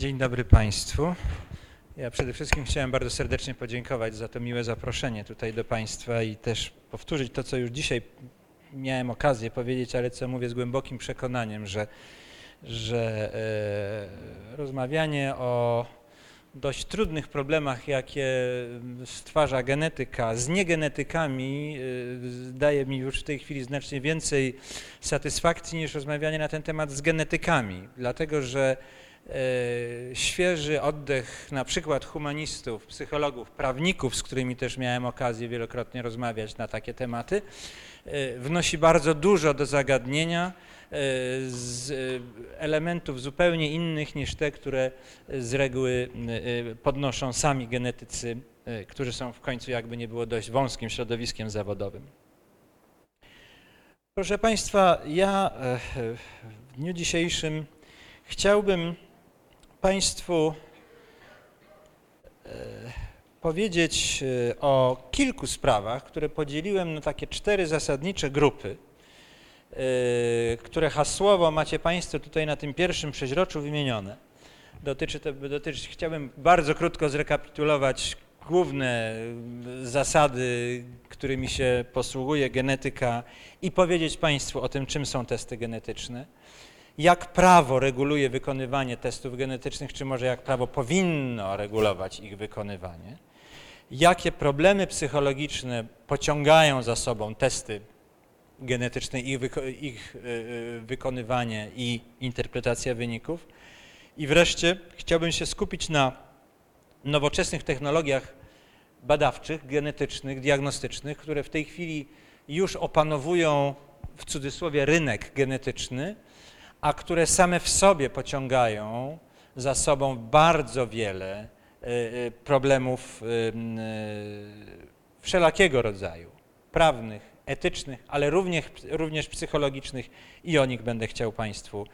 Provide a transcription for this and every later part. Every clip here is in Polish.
Dzień dobry Państwu. Ja przede wszystkim chciałem bardzo serdecznie podziękować za to miłe zaproszenie tutaj do Państwa i też powtórzyć to, co już dzisiaj miałem okazję powiedzieć, ale co mówię z głębokim przekonaniem, że, że e, rozmawianie o dość trudnych problemach, jakie stwarza genetyka z niegenetykami, e, daje mi już w tej chwili znacznie więcej satysfakcji niż rozmawianie na ten temat z genetykami, dlatego że świeży oddech na przykład humanistów, psychologów, prawników, z którymi też miałem okazję wielokrotnie rozmawiać na takie tematy, e, wnosi bardzo dużo do zagadnienia e, z e, elementów zupełnie innych niż te, które z reguły e, podnoszą sami genetycy, e, którzy są w końcu jakby nie było dość wąskim środowiskiem zawodowym. Proszę Państwa, ja e, w dniu dzisiejszym chciałbym Państwu e, powiedzieć e, o kilku sprawach, które podzieliłem na takie cztery zasadnicze grupy, e, które hasłowo macie Państwo tutaj na tym pierwszym przeźroczu wymienione. Dotyczy to, dotyczy, chciałbym bardzo krótko zrekapitulować główne zasady, którymi się posługuje genetyka i powiedzieć Państwu o tym, czym są testy genetyczne jak prawo reguluje wykonywanie testów genetycznych, czy może jak prawo powinno regulować ich wykonywanie, jakie problemy psychologiczne pociągają za sobą testy genetyczne, ich, wyko ich yy, wykonywanie i interpretacja wyników. I wreszcie chciałbym się skupić na nowoczesnych technologiach badawczych, genetycznych, diagnostycznych, które w tej chwili już opanowują w cudzysłowie rynek genetyczny, a które same w sobie pociągają za sobą bardzo wiele y, problemów y, wszelakiego rodzaju, prawnych, etycznych, ale również, również psychologicznych i o nich będę chciał Państwu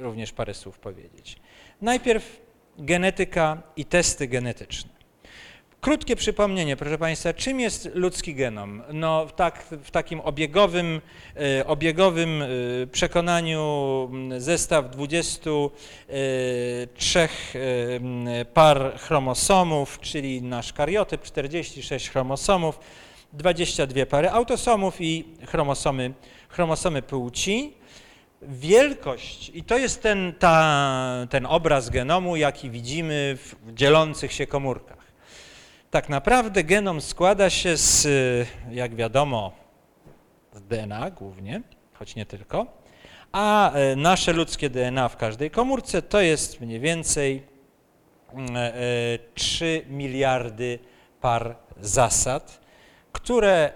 również parę słów powiedzieć. Najpierw genetyka i testy genetyczne. Krótkie przypomnienie, proszę Państwa, czym jest ludzki genom? No tak, w takim obiegowym, e, obiegowym e, przekonaniu zestaw 23 e, par chromosomów, czyli nasz kariotyp, 46 chromosomów, 22 pary autosomów i chromosomy, chromosomy płci. Wielkość, i to jest ten, ta, ten obraz genomu, jaki widzimy w dzielących się komórkach. Tak naprawdę genom składa się z, jak wiadomo, z DNA głównie, choć nie tylko, a nasze ludzkie DNA w każdej komórce to jest mniej więcej 3 miliardy par zasad, które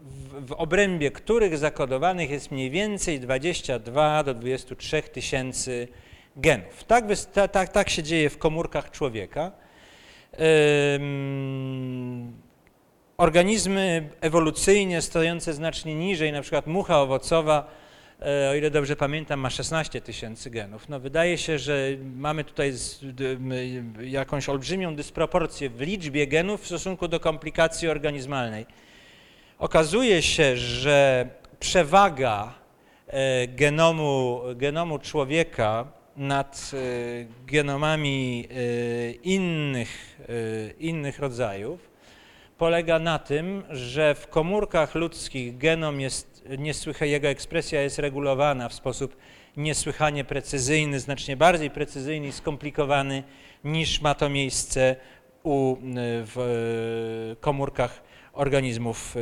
w, w obrębie których zakodowanych jest mniej więcej 22 do 23 tysięcy genów. Tak, tak, tak się dzieje w komórkach człowieka. Organizmy ewolucyjnie stojące znacznie niżej, na przykład mucha owocowa, o ile dobrze pamiętam, ma 16 tysięcy genów. No wydaje się, że mamy tutaj jakąś olbrzymią dysproporcję w liczbie genów w stosunku do komplikacji organizmalnej. Okazuje się, że przewaga genomu, genomu człowieka nad genomami innych, innych rodzajów polega na tym, że w komórkach ludzkich genom jest niesłychanie, jego ekspresja jest regulowana w sposób niesłychanie precyzyjny, znacznie bardziej precyzyjny i skomplikowany niż ma to miejsce u, w komórkach organizmów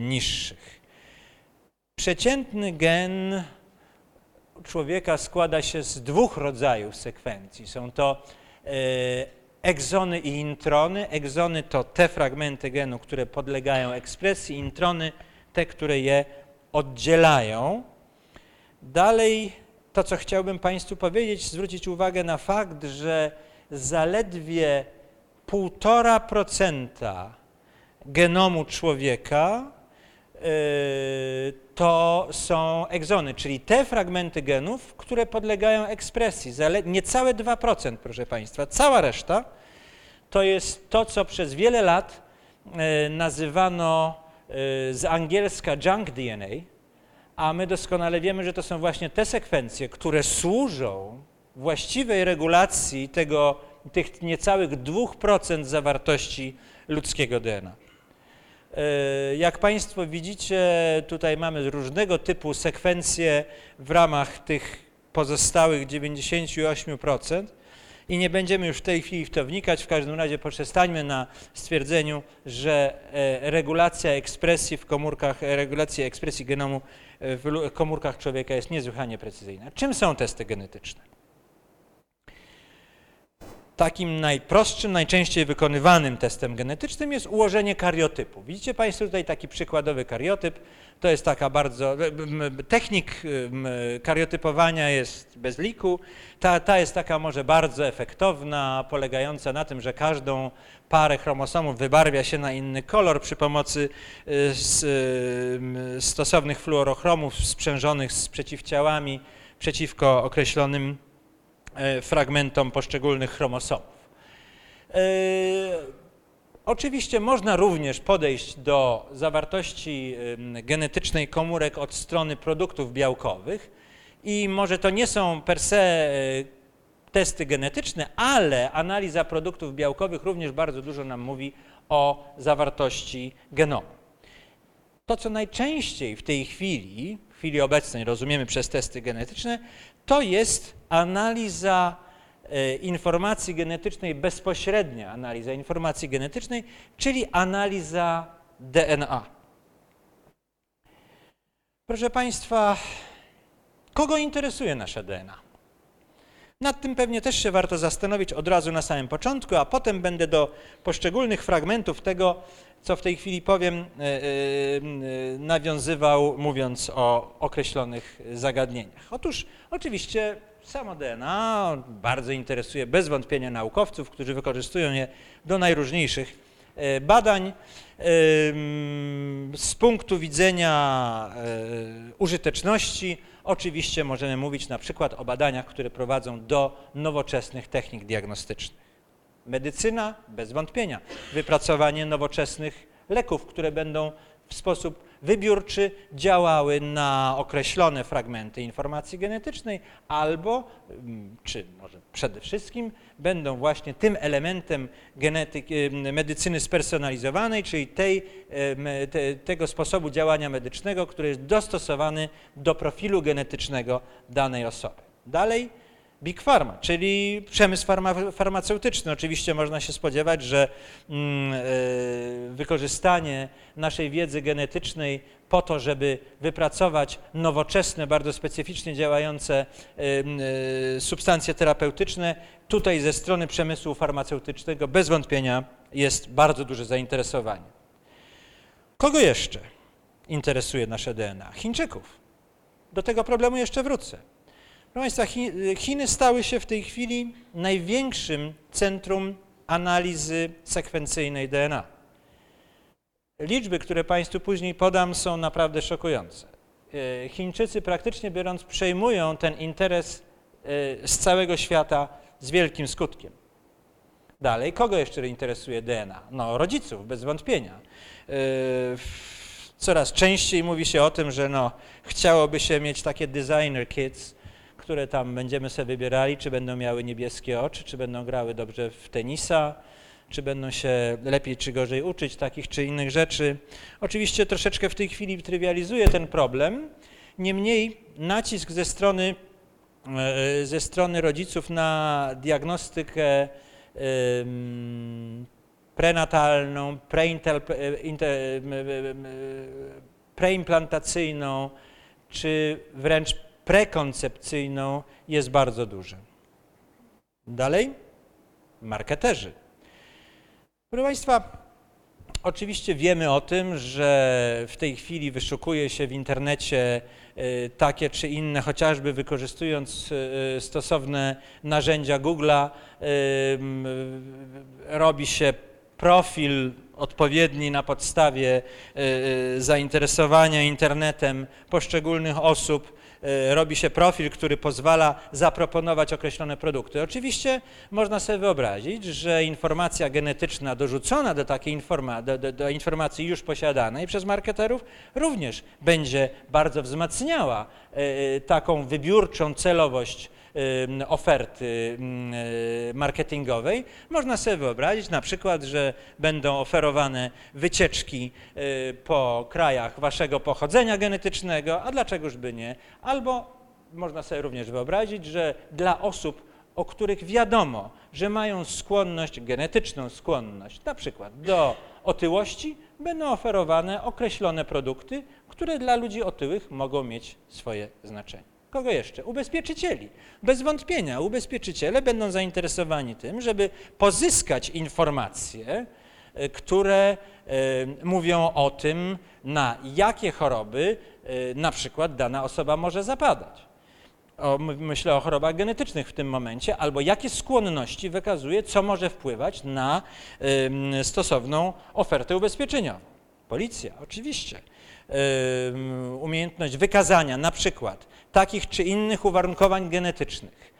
niższych. Przeciętny gen człowieka składa się z dwóch rodzajów sekwencji. Są to egzony i introny. Egzony to te fragmenty genu, które podlegają ekspresji, introny te, które je oddzielają. Dalej to, co chciałbym Państwu powiedzieć, zwrócić uwagę na fakt, że zaledwie 1,5% genomu człowieka to są egzony, czyli te fragmenty genów, które podlegają ekspresji. Niecałe 2%, proszę Państwa. Cała reszta to jest to, co przez wiele lat nazywano z angielska junk DNA, a my doskonale wiemy, że to są właśnie te sekwencje, które służą właściwej regulacji tego, tych niecałych 2% zawartości ludzkiego DNA. E, jak Państwo widzicie, tutaj mamy różnego typu sekwencje w ramach tych pozostałych 98% i nie będziemy już w tej chwili w to wnikać, w każdym razie poprzestańmy na stwierdzeniu, że e, regulacja ekspresji w komórkach, e, regulacja ekspresji genomu w komórkach człowieka jest niesłychanie precyzyjna. Czym są testy genetyczne? Takim najprostszym, najczęściej wykonywanym testem genetycznym jest ułożenie kariotypu. Widzicie Państwo tutaj taki przykładowy kariotyp. To jest taka bardzo. Technik kariotypowania jest bez liku. Ta, ta jest taka może bardzo efektowna, polegająca na tym, że każdą parę chromosomów wybarwia się na inny kolor przy pomocy y, stosownych fluorochromów sprzężonych z przeciwciałami przeciwko określonym fragmentom poszczególnych chromosomów. E, oczywiście można również podejść do zawartości genetycznej komórek od strony produktów białkowych i może to nie są per se e, testy genetyczne, ale analiza produktów białkowych również bardzo dużo nam mówi o zawartości genomu. To, co najczęściej w tej chwili, w chwili obecnej rozumiemy przez testy genetyczne, to jest analiza e, informacji genetycznej, bezpośrednia analiza informacji genetycznej, czyli analiza DNA. Proszę Państwa, kogo interesuje nasze DNA? Nad tym pewnie też się warto zastanowić od razu na samym początku, a potem będę do poszczególnych fragmentów tego, co w tej chwili powiem, e, e, nawiązywał, mówiąc o określonych zagadnieniach. Otóż oczywiście Samo DNA bardzo interesuje bez wątpienia naukowców, którzy wykorzystują je do najróżniejszych e, badań. Z punktu widzenia e, użyteczności, oczywiście możemy mówić na przykład o badaniach, które prowadzą do nowoczesnych technik diagnostycznych. Medycyna, bez wątpienia, wypracowanie nowoczesnych leków, które będą w sposób wybiórczy działały na określone fragmenty informacji genetycznej, albo, mm, czy może przede wszystkim, będą właśnie tym elementem genetyki, medycyny spersonalizowanej, czyli tej, te, tego sposobu działania medycznego, który jest dostosowany do profilu genetycznego danej osoby. Dalej, Big Pharma, czyli przemysł farma, farmaceutyczny. Oczywiście można się spodziewać, że mm, e, wykorzystanie naszej wiedzy genetycznej po to, żeby wypracować nowoczesne, bardzo specyficznie działające e, e, substancje terapeutyczne, tutaj ze strony przemysłu farmaceutycznego bez wątpienia jest bardzo duże zainteresowanie. Kogo jeszcze interesuje nasze DNA? Chińczyków. Do tego problemu jeszcze wrócę. Proszę Państwa, Chiny stały się w tej chwili największym centrum analizy sekwencyjnej DNA. Liczby, które Państwu później podam, są naprawdę szokujące. E, Chińczycy praktycznie biorąc przejmują ten interes e, z całego świata z wielkim skutkiem. Dalej, kogo jeszcze interesuje DNA? No, rodziców, bez wątpienia. E, coraz częściej mówi się o tym, że no, chciałoby się mieć takie designer kids, które tam będziemy sobie wybierali, czy będą miały niebieskie oczy, czy będą grały dobrze w tenisa, czy będą się lepiej czy gorzej uczyć takich czy innych rzeczy. Oczywiście troszeczkę w tej chwili trywializuję ten problem, niemniej nacisk ze strony, e, ze strony rodziców na diagnostykę prenatalną, preimplantacyjną, czy wręcz prekoncepcyjną jest bardzo duże. Dalej, marketerzy. Proszę Państwa, oczywiście wiemy o tym, że w tej chwili wyszukuje się w internecie y, takie czy inne, chociażby wykorzystując y, stosowne narzędzia Google'a, y, robi się profil odpowiedni na podstawie zainteresowania internetem poszczególnych osób robi się profil, który pozwala zaproponować określone produkty. Oczywiście można sobie wyobrazić, że informacja genetyczna dorzucona do takiej informa do, do, do informacji już posiadanej przez marketerów również będzie bardzo wzmacniała e, taką wybiórczą celowość oferty y, marketingowej, można sobie wyobrazić na przykład, że będą oferowane wycieczki y, po krajach waszego pochodzenia genetycznego, a dlaczegoż by nie? Albo można sobie również wyobrazić, że dla osób, o których wiadomo, że mają skłonność, genetyczną skłonność, na przykład do otyłości, będą oferowane określone produkty, które dla ludzi otyłych mogą mieć swoje znaczenie. Kogo jeszcze? Ubezpieczycieli. Bez wątpienia ubezpieczyciele będą zainteresowani tym, żeby pozyskać informacje, e, które e, mówią o tym, na jakie choroby e, na przykład dana osoba może zapadać. O, my- myślę o chorobach genetycznych w tym momencie, albo jakie skłonności wykazuje, co może wpływać na stosowną ofertę ubezpieczeniową. Policja, oczywiście. Umiejętność wykazania na przykład takich czy innych uwarunkowań genetycznych,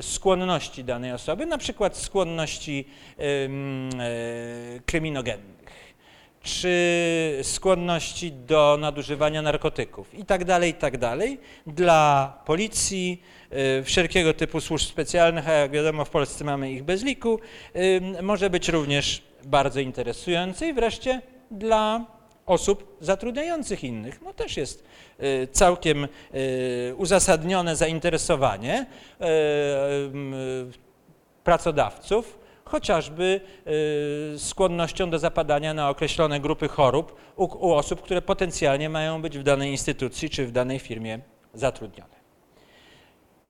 skłonności danej osoby, na przykład skłonności yy, kryminogennych czy skłonności do nadużywania narkotyków i tak dalej, i tak. Dla policji, y, wszelkiego typu służb specjalnych, a jak wiadomo w Polsce mamy ich bez liku, może być również bardzo interesujące i wreszcie dla osób zatrudniających innych. No też jest y, całkiem y, uzasadnione zainteresowanie y, pracodawców, chociażby skłonnością do zapadania na określone grupy chorób u osób, które potencjalnie mają być w danej instytucji czy w danej firmie zatrudnione.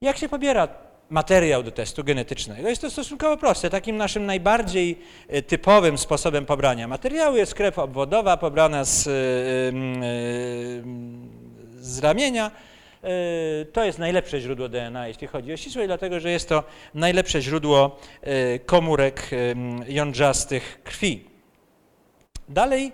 Jak się pobiera materiał do testu genetycznego? Jest to stosunkowo proste. Takim naszym najbardziej y, typowym sposobem pobrania materiału jest krew obwodowa pobrana z, y, y, z ramienia. To jest najlepsze źródło DNA, jeśli chodzi o ścisłość, dlatego że jest to najlepsze źródło komórek jądrzastych krwi. Dalej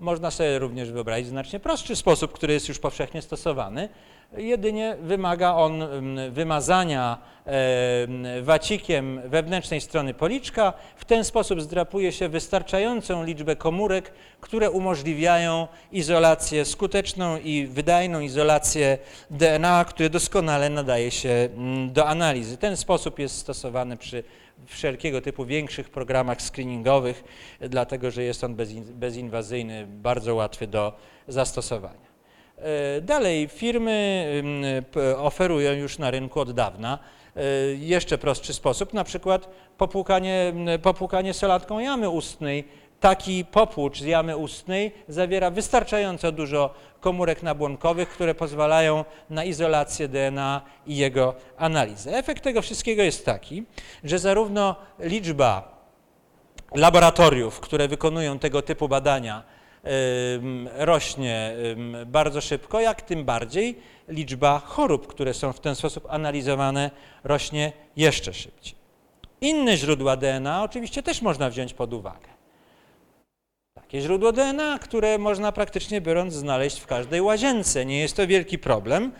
można sobie również wyobrazić znacznie prostszy sposób, który jest już powszechnie stosowany. Jedynie wymaga on ym, wymazania em, wacikiem wewnętrznej strony policzka. W ten sposób zdrapuje się wystarczającą liczbę komórek, które umożliwiają izolację, skuteczną i wydajną izolację DNA, które doskonale nadaje się mm, do analizy. Ten sposób jest stosowany przy wszelkiego typu większych programach screeningowych, dlatego że jest on bezin- bezinwazyjny, bardzo łatwy do zastosowania. E, Dalej, firmy oferują już na rynku od dawna e, jeszcze prostszy sposób, na przykład popłukanie, popłukanie solatką jamy ustnej. Taki popłucz z jamy ustnej zawiera wystarczająco dużo komórek nabłonkowych, które pozwalają na izolację DNA i jego analizę. Efekt tego wszystkiego jest taki, że zarówno liczba laboratoriów, które wykonują tego typu badania, rośnie bardzo szybko, jak tym bardziej liczba chorób, które są w ten sposób analizowane, rośnie jeszcze szybciej. Inne źródła DNA oczywiście też można wziąć pod uwagę. Takie źródło DNA, które można praktycznie biorąc znaleźć w każdej łazience. Nie jest to wielki problem.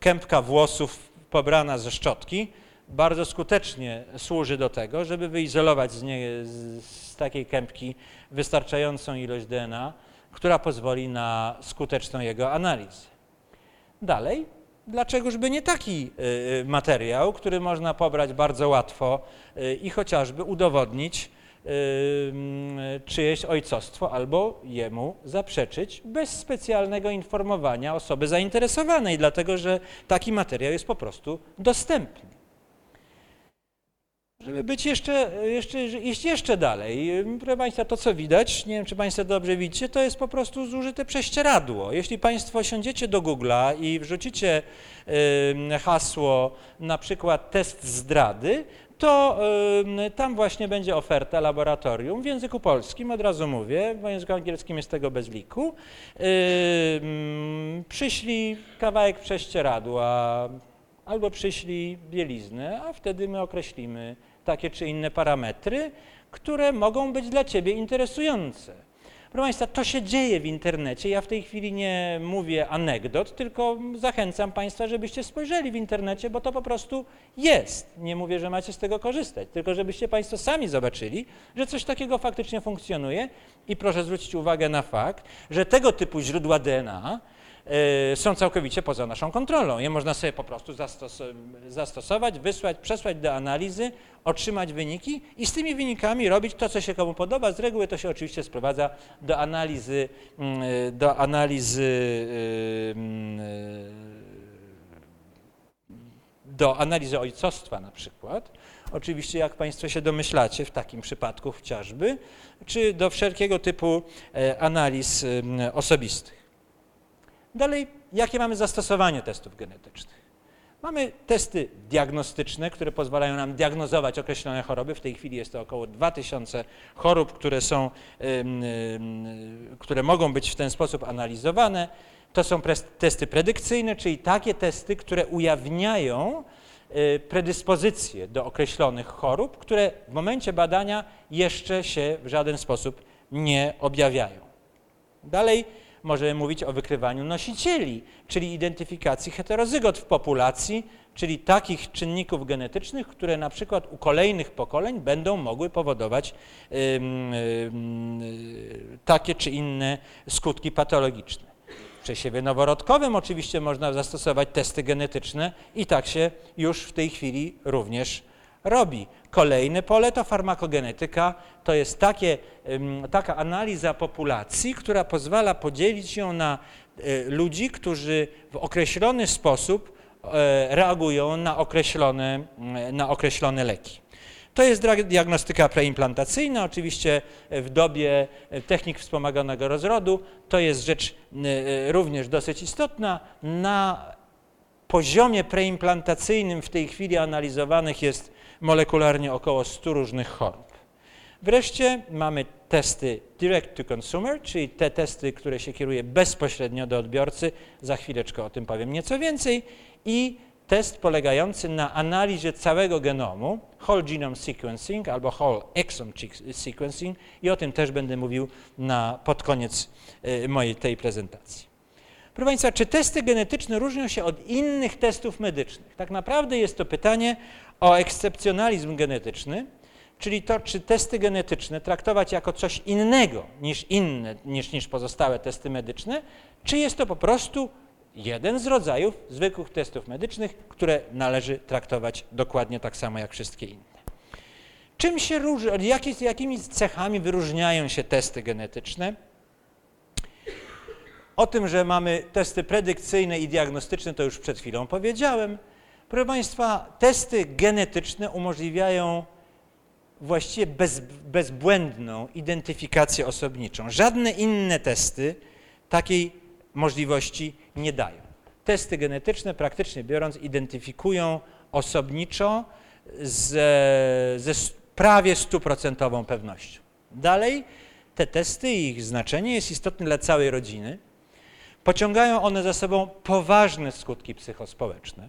Kępka włosów pobrana ze szczotki bardzo skutecznie służy do tego, żeby wyizolować z, nie, z, z takiej kępki wystarczającą ilość DNA, która pozwoli na skuteczną jego analizę. Dalej, dlaczegoż by nie taki y, materiał, który można pobrać bardzo łatwo y, i chociażby udowodnić y, mm, czyjeś ojcostwo albo jemu zaprzeczyć bez specjalnego informowania osoby zainteresowanej, dlatego że taki materiał jest po prostu dostępny. Żeby być jeszcze, jeszcze, iść jeszcze dalej, proszę Państwa, to co widać, nie wiem czy Państwo dobrze widzicie, to jest po prostu zużyte prześcieradło. Jeśli Państwo siądziecie do Google'a i wrzucicie y, hasło na przykład test zdrady, to y, tam właśnie będzie oferta laboratorium w języku polskim, od razu mówię, w języku angielskim jest tego bez liku. Y, mm, przyślij kawałek prześcieradła, albo przyślij bieliznę, a wtedy my określimy takie czy inne parametry, które mogą być dla Ciebie interesujące. Proszę Państwa, to się dzieje w internecie. Ja w tej chwili nie mówię anegdot, tylko zachęcam Państwa, żebyście spojrzeli w internecie, bo to po prostu jest. Nie mówię, że macie z tego korzystać, tylko żebyście Państwo sami zobaczyli, że coś takiego faktycznie funkcjonuje i proszę zwrócić uwagę na fakt, że tego typu źródła DNA są całkowicie poza naszą kontrolą. Je można sobie po prostu zastos zastosować, wysłać, przesłać do analizy, otrzymać wyniki i z tymi wynikami robić to, co się komu podoba. Z reguły to się oczywiście sprowadza do analizy, mm, do analizy do analizy ojcostwa na przykład, oczywiście jak Państwo się domyślacie w takim przypadku chociażby, czy do wszelkiego typu e, analiz osobistych. Dalej, jakie mamy zastosowanie testów genetycznych? Mamy testy diagnostyczne, które pozwalają nam diagnozować określone choroby. W tej chwili jest to około 2000 chorób, które, są, które mogą być w ten sposób analizowane. To są testy predykcyjne, czyli takie testy, które ujawniają y, predyspozycje do określonych chorób, które w momencie badania jeszcze się w żaden sposób nie objawiają. Dalej możemy mówić o wykrywaniu nosicieli, czyli identyfikacji heterozygot w populacji, czyli takich czynników genetycznych, które na przykład u kolejnych pokoleń będą mogły powodować takie czy inne skutki patologiczne. W przesiewie noworodkowym oczywiście można zastosować testy genetyczne i tak się już w tej chwili również robi. Kolejne pole to farmakogenetyka, to jest takie, taka analiza populacji, która pozwala podzielić ją na e, ludzi, którzy w określony sposób e, reagują na określone, na określone leki. To jest diagnostyka preimplantacyjna, oczywiście w dobie technik wspomaganego rozrodu. To jest rzecz e, również dosyć istotna. Na poziomie preimplantacyjnym w tej chwili analizowanych jest molekularnie około 100 różnych chorób. Wreszcie mamy testy direct to consumer, czyli te testy, które się kieruje bezpośrednio do odbiorcy. Za chwileczkę o tym powiem nieco więcej. I test polegający na analizie całego genomu, whole genome sequencing albo whole exome sequencing i o tym też będę mówił na, pod koniec y, mojej tej prezentacji. Proszę Państwa, czy testy genetyczne różnią się od innych testów medycznych? Tak naprawdę jest to pytanie o ekscepcjonalizm genetyczny, czyli to, czy testy genetyczne traktować jako coś innego niż inne, niż, niż pozostałe testy medyczne, czy jest to po prostu jeden z rodzajów zwykłych testów medycznych, które należy traktować dokładnie tak samo jak wszystkie inne. Czym się różni, jakimi cechami wyróżniają się testy genetyczne? O tym, że mamy testy predykcyjne i diagnostyczne, to już przed chwilą powiedziałem. Proszę Państwa, testy genetyczne umożliwiają właściwie bez, bezbłędną identyfikację osobniczą. Żadne inne testy takiej możliwości nie dają. Testy genetyczne, praktycznie biorąc, identyfikują osobniczo ze, ze prawie stuprocentową pewnością. Dalej, te testy i ich znaczenie jest istotne dla całej rodziny. Pociągają one za sobą poważne skutki psychospołeczne,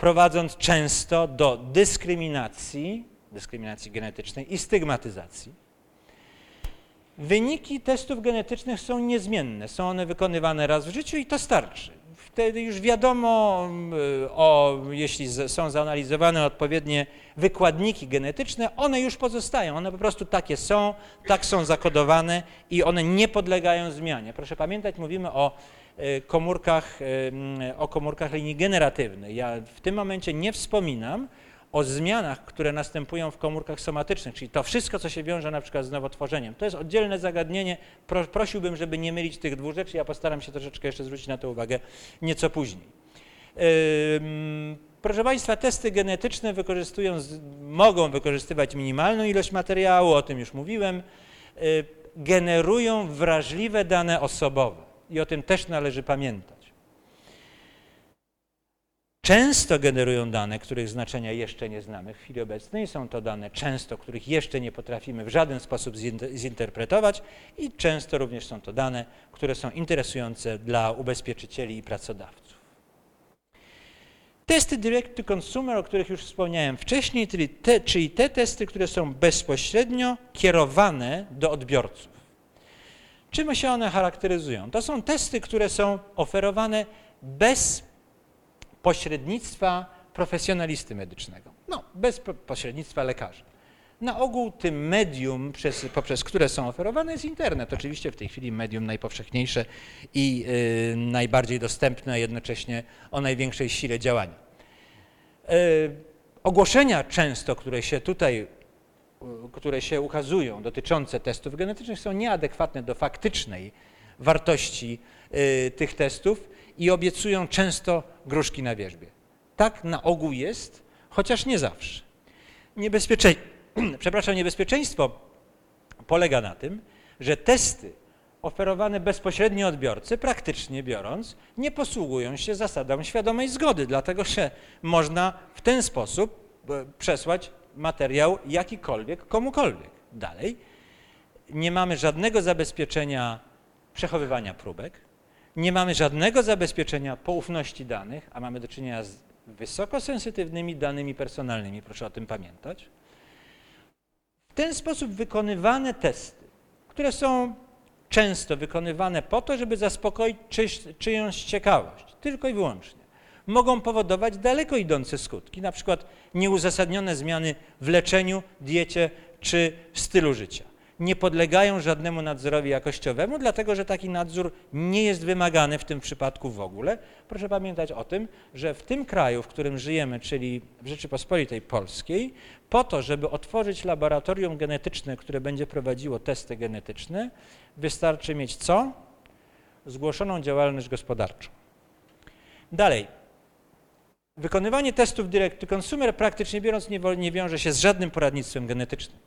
prowadząc często do dyskryminacji, dyskryminacji genetycznej i stygmatyzacji. Wyniki testów genetycznych są niezmienne, są one wykonywane raz w życiu i to starczy. Wtedy już wiadomo, y, o, jeśli są zanalizowane odpowiednie wykładniki genetyczne, one już pozostają, one po prostu takie są, tak są zakodowane i one nie podlegają zmianie. Proszę pamiętać, mówimy o komórkach, y, o komórkach linii generatywnej. Ja w tym momencie nie wspominam o zmianach, które następują w komórkach somatycznych, czyli to wszystko, co się wiąże na przykład z nowotworzeniem. To jest oddzielne zagadnienie. Pro, prosiłbym, żeby nie mylić tych dwóch rzeczy. Ja postaram się troszeczkę jeszcze zwrócić na to uwagę nieco później. Proszę Państwa, testy genetyczne wykorzystują, mogą wykorzystywać minimalną ilość materiału, o tym już mówiłem, yy, generują wrażliwe dane osobowe i o tym też należy pamiętać często generują dane, których znaczenia jeszcze nie znamy w chwili obecnej. Są to dane często, których jeszcze nie potrafimy w żaden sposób zinterpretować i często również są to dane, które są interesujące dla ubezpieczycieli i pracodawców. Testy direct to consumer, o których już wspomniałem wcześniej, czyli te, czyli te testy, które są bezpośrednio kierowane do odbiorców. Czym się one charakteryzują? To są testy, które są oferowane bez pośrednictwa profesjonalisty medycznego, no, bez pośrednictwa lekarza. Na ogół tym medium, przez, poprzez które są oferowane, jest internet. Oczywiście w tej chwili medium najpowszechniejsze i y, najbardziej dostępne, a jednocześnie o największej sile działania. Y, ogłoszenia często, które się tutaj, które się ukazują, dotyczące testów genetycznych, są nieadekwatne do faktycznej wartości y, tych testów i obiecują często gruszki na wierzbie. Tak na ogół jest, chociaż nie zawsze. Niebezpieczej... Przepraszam, niebezpieczeństwo polega na tym, że testy oferowane bezpośrednio odbiorcy, praktycznie biorąc, nie posługują się zasadą świadomej zgody, dlatego że można w ten sposób e, przesłać materiał jakikolwiek komukolwiek. Dalej, nie mamy żadnego zabezpieczenia przechowywania próbek, nie mamy żadnego zabezpieczenia poufności danych, a mamy do czynienia z wysoko sensytywnymi danymi personalnymi, proszę o tym pamiętać. W ten sposób wykonywane testy, które są często wykonywane po to, żeby zaspokoić czyjąś ciekawość, tylko i wyłącznie, mogą powodować daleko idące skutki, na przykład nieuzasadnione zmiany w leczeniu, diecie czy stylu życia nie podlegają żadnemu nadzorowi jakościowemu, dlatego że taki nadzór nie jest wymagany w tym przypadku w ogóle. Proszę pamiętać o tym, że w tym kraju, w którym żyjemy, czyli w Rzeczypospolitej Polskiej, po to, żeby otworzyć laboratorium genetyczne, które będzie prowadziło testy genetyczne, wystarczy mieć co? Zgłoszoną działalność gospodarczą. Dalej. Wykonywanie testów direct to consumer praktycznie biorąc nie, wiąże się z żadnym poradnictwem genetycznym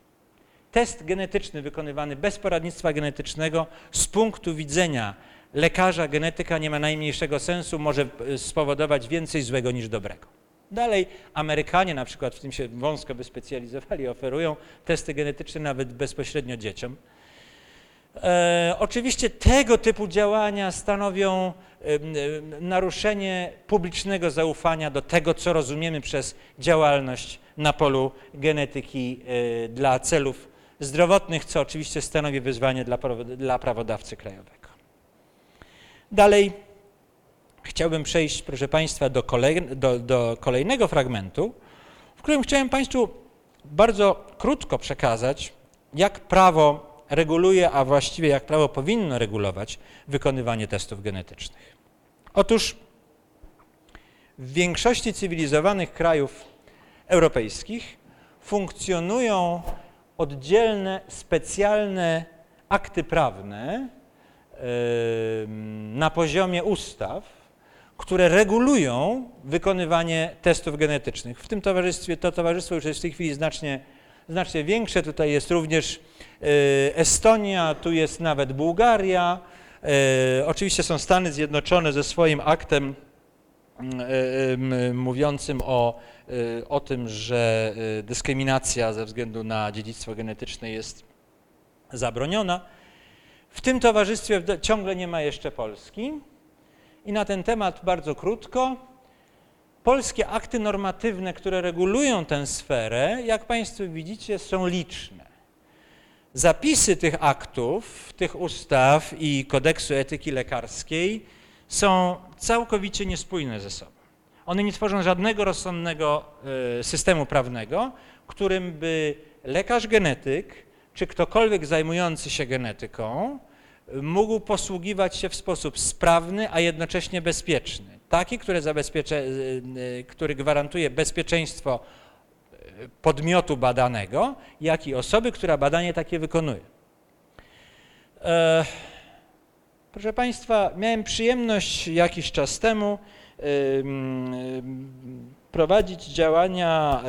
test genetyczny wykonywany bez poradnictwa genetycznego z punktu widzenia lekarza, genetyka nie ma najmniejszego sensu, może e, spowodować więcej złego niż dobrego. Dalej Amerykanie na przykład w tym się wąsko wyspecjalizowali, oferują testy genetyczne nawet bezpośrednio dzieciom. E, oczywiście tego typu działania stanowią e, naruszenie publicznego zaufania do tego, co rozumiemy przez działalność na polu genetyki e, dla celów zdrowotnych, co oczywiście stanowi wyzwanie dla, dla prawodawcy krajowego. Dalej chciałbym przejść, proszę Państwa, do, kolej, do, do kolejnego fragmentu, w którym chciałem Państwu bardzo krótko przekazać, jak prawo reguluje, a właściwie jak prawo powinno regulować wykonywanie testów genetycznych. Otóż w większości cywilizowanych krajów europejskich funkcjonują oddzielne, specjalne akty prawne na poziomie ustaw, które regulują wykonywanie testów genetycznych. W tym towarzystwie, to towarzystwo już jest w tej chwili znacznie, znacznie większe. Tutaj jest również Estonia, tu jest nawet Bułgaria. E, oczywiście są Stany Zjednoczone ze swoim aktem mówiącym o o tym, że dyskryminacja ze względu na dziedzictwo genetyczne jest zabroniona. W tym towarzystwie ciągle nie ma jeszcze Polski. I na ten temat bardzo krótko. Polskie akty normatywne, które regulują tę sferę, jak Państwo widzicie, są liczne. Zapisy tych aktów, tych ustaw i kodeksu etyki lekarskiej są całkowicie niespójne ze sobą. One nie tworzą żadnego rozsądnego e, systemu prawnego, którym by lekarz genetyk, czy ktokolwiek zajmujący się genetyką, mógł posługiwać się w sposób sprawny, a jednocześnie bezpieczny. Taki, który, e, e, który gwarantuje bezpieczeństwo podmiotu badanego, jak i osoby, która badanie takie wykonuje. Proszę Państwa, miałem przyjemność jakiś czas temu prowadzić działania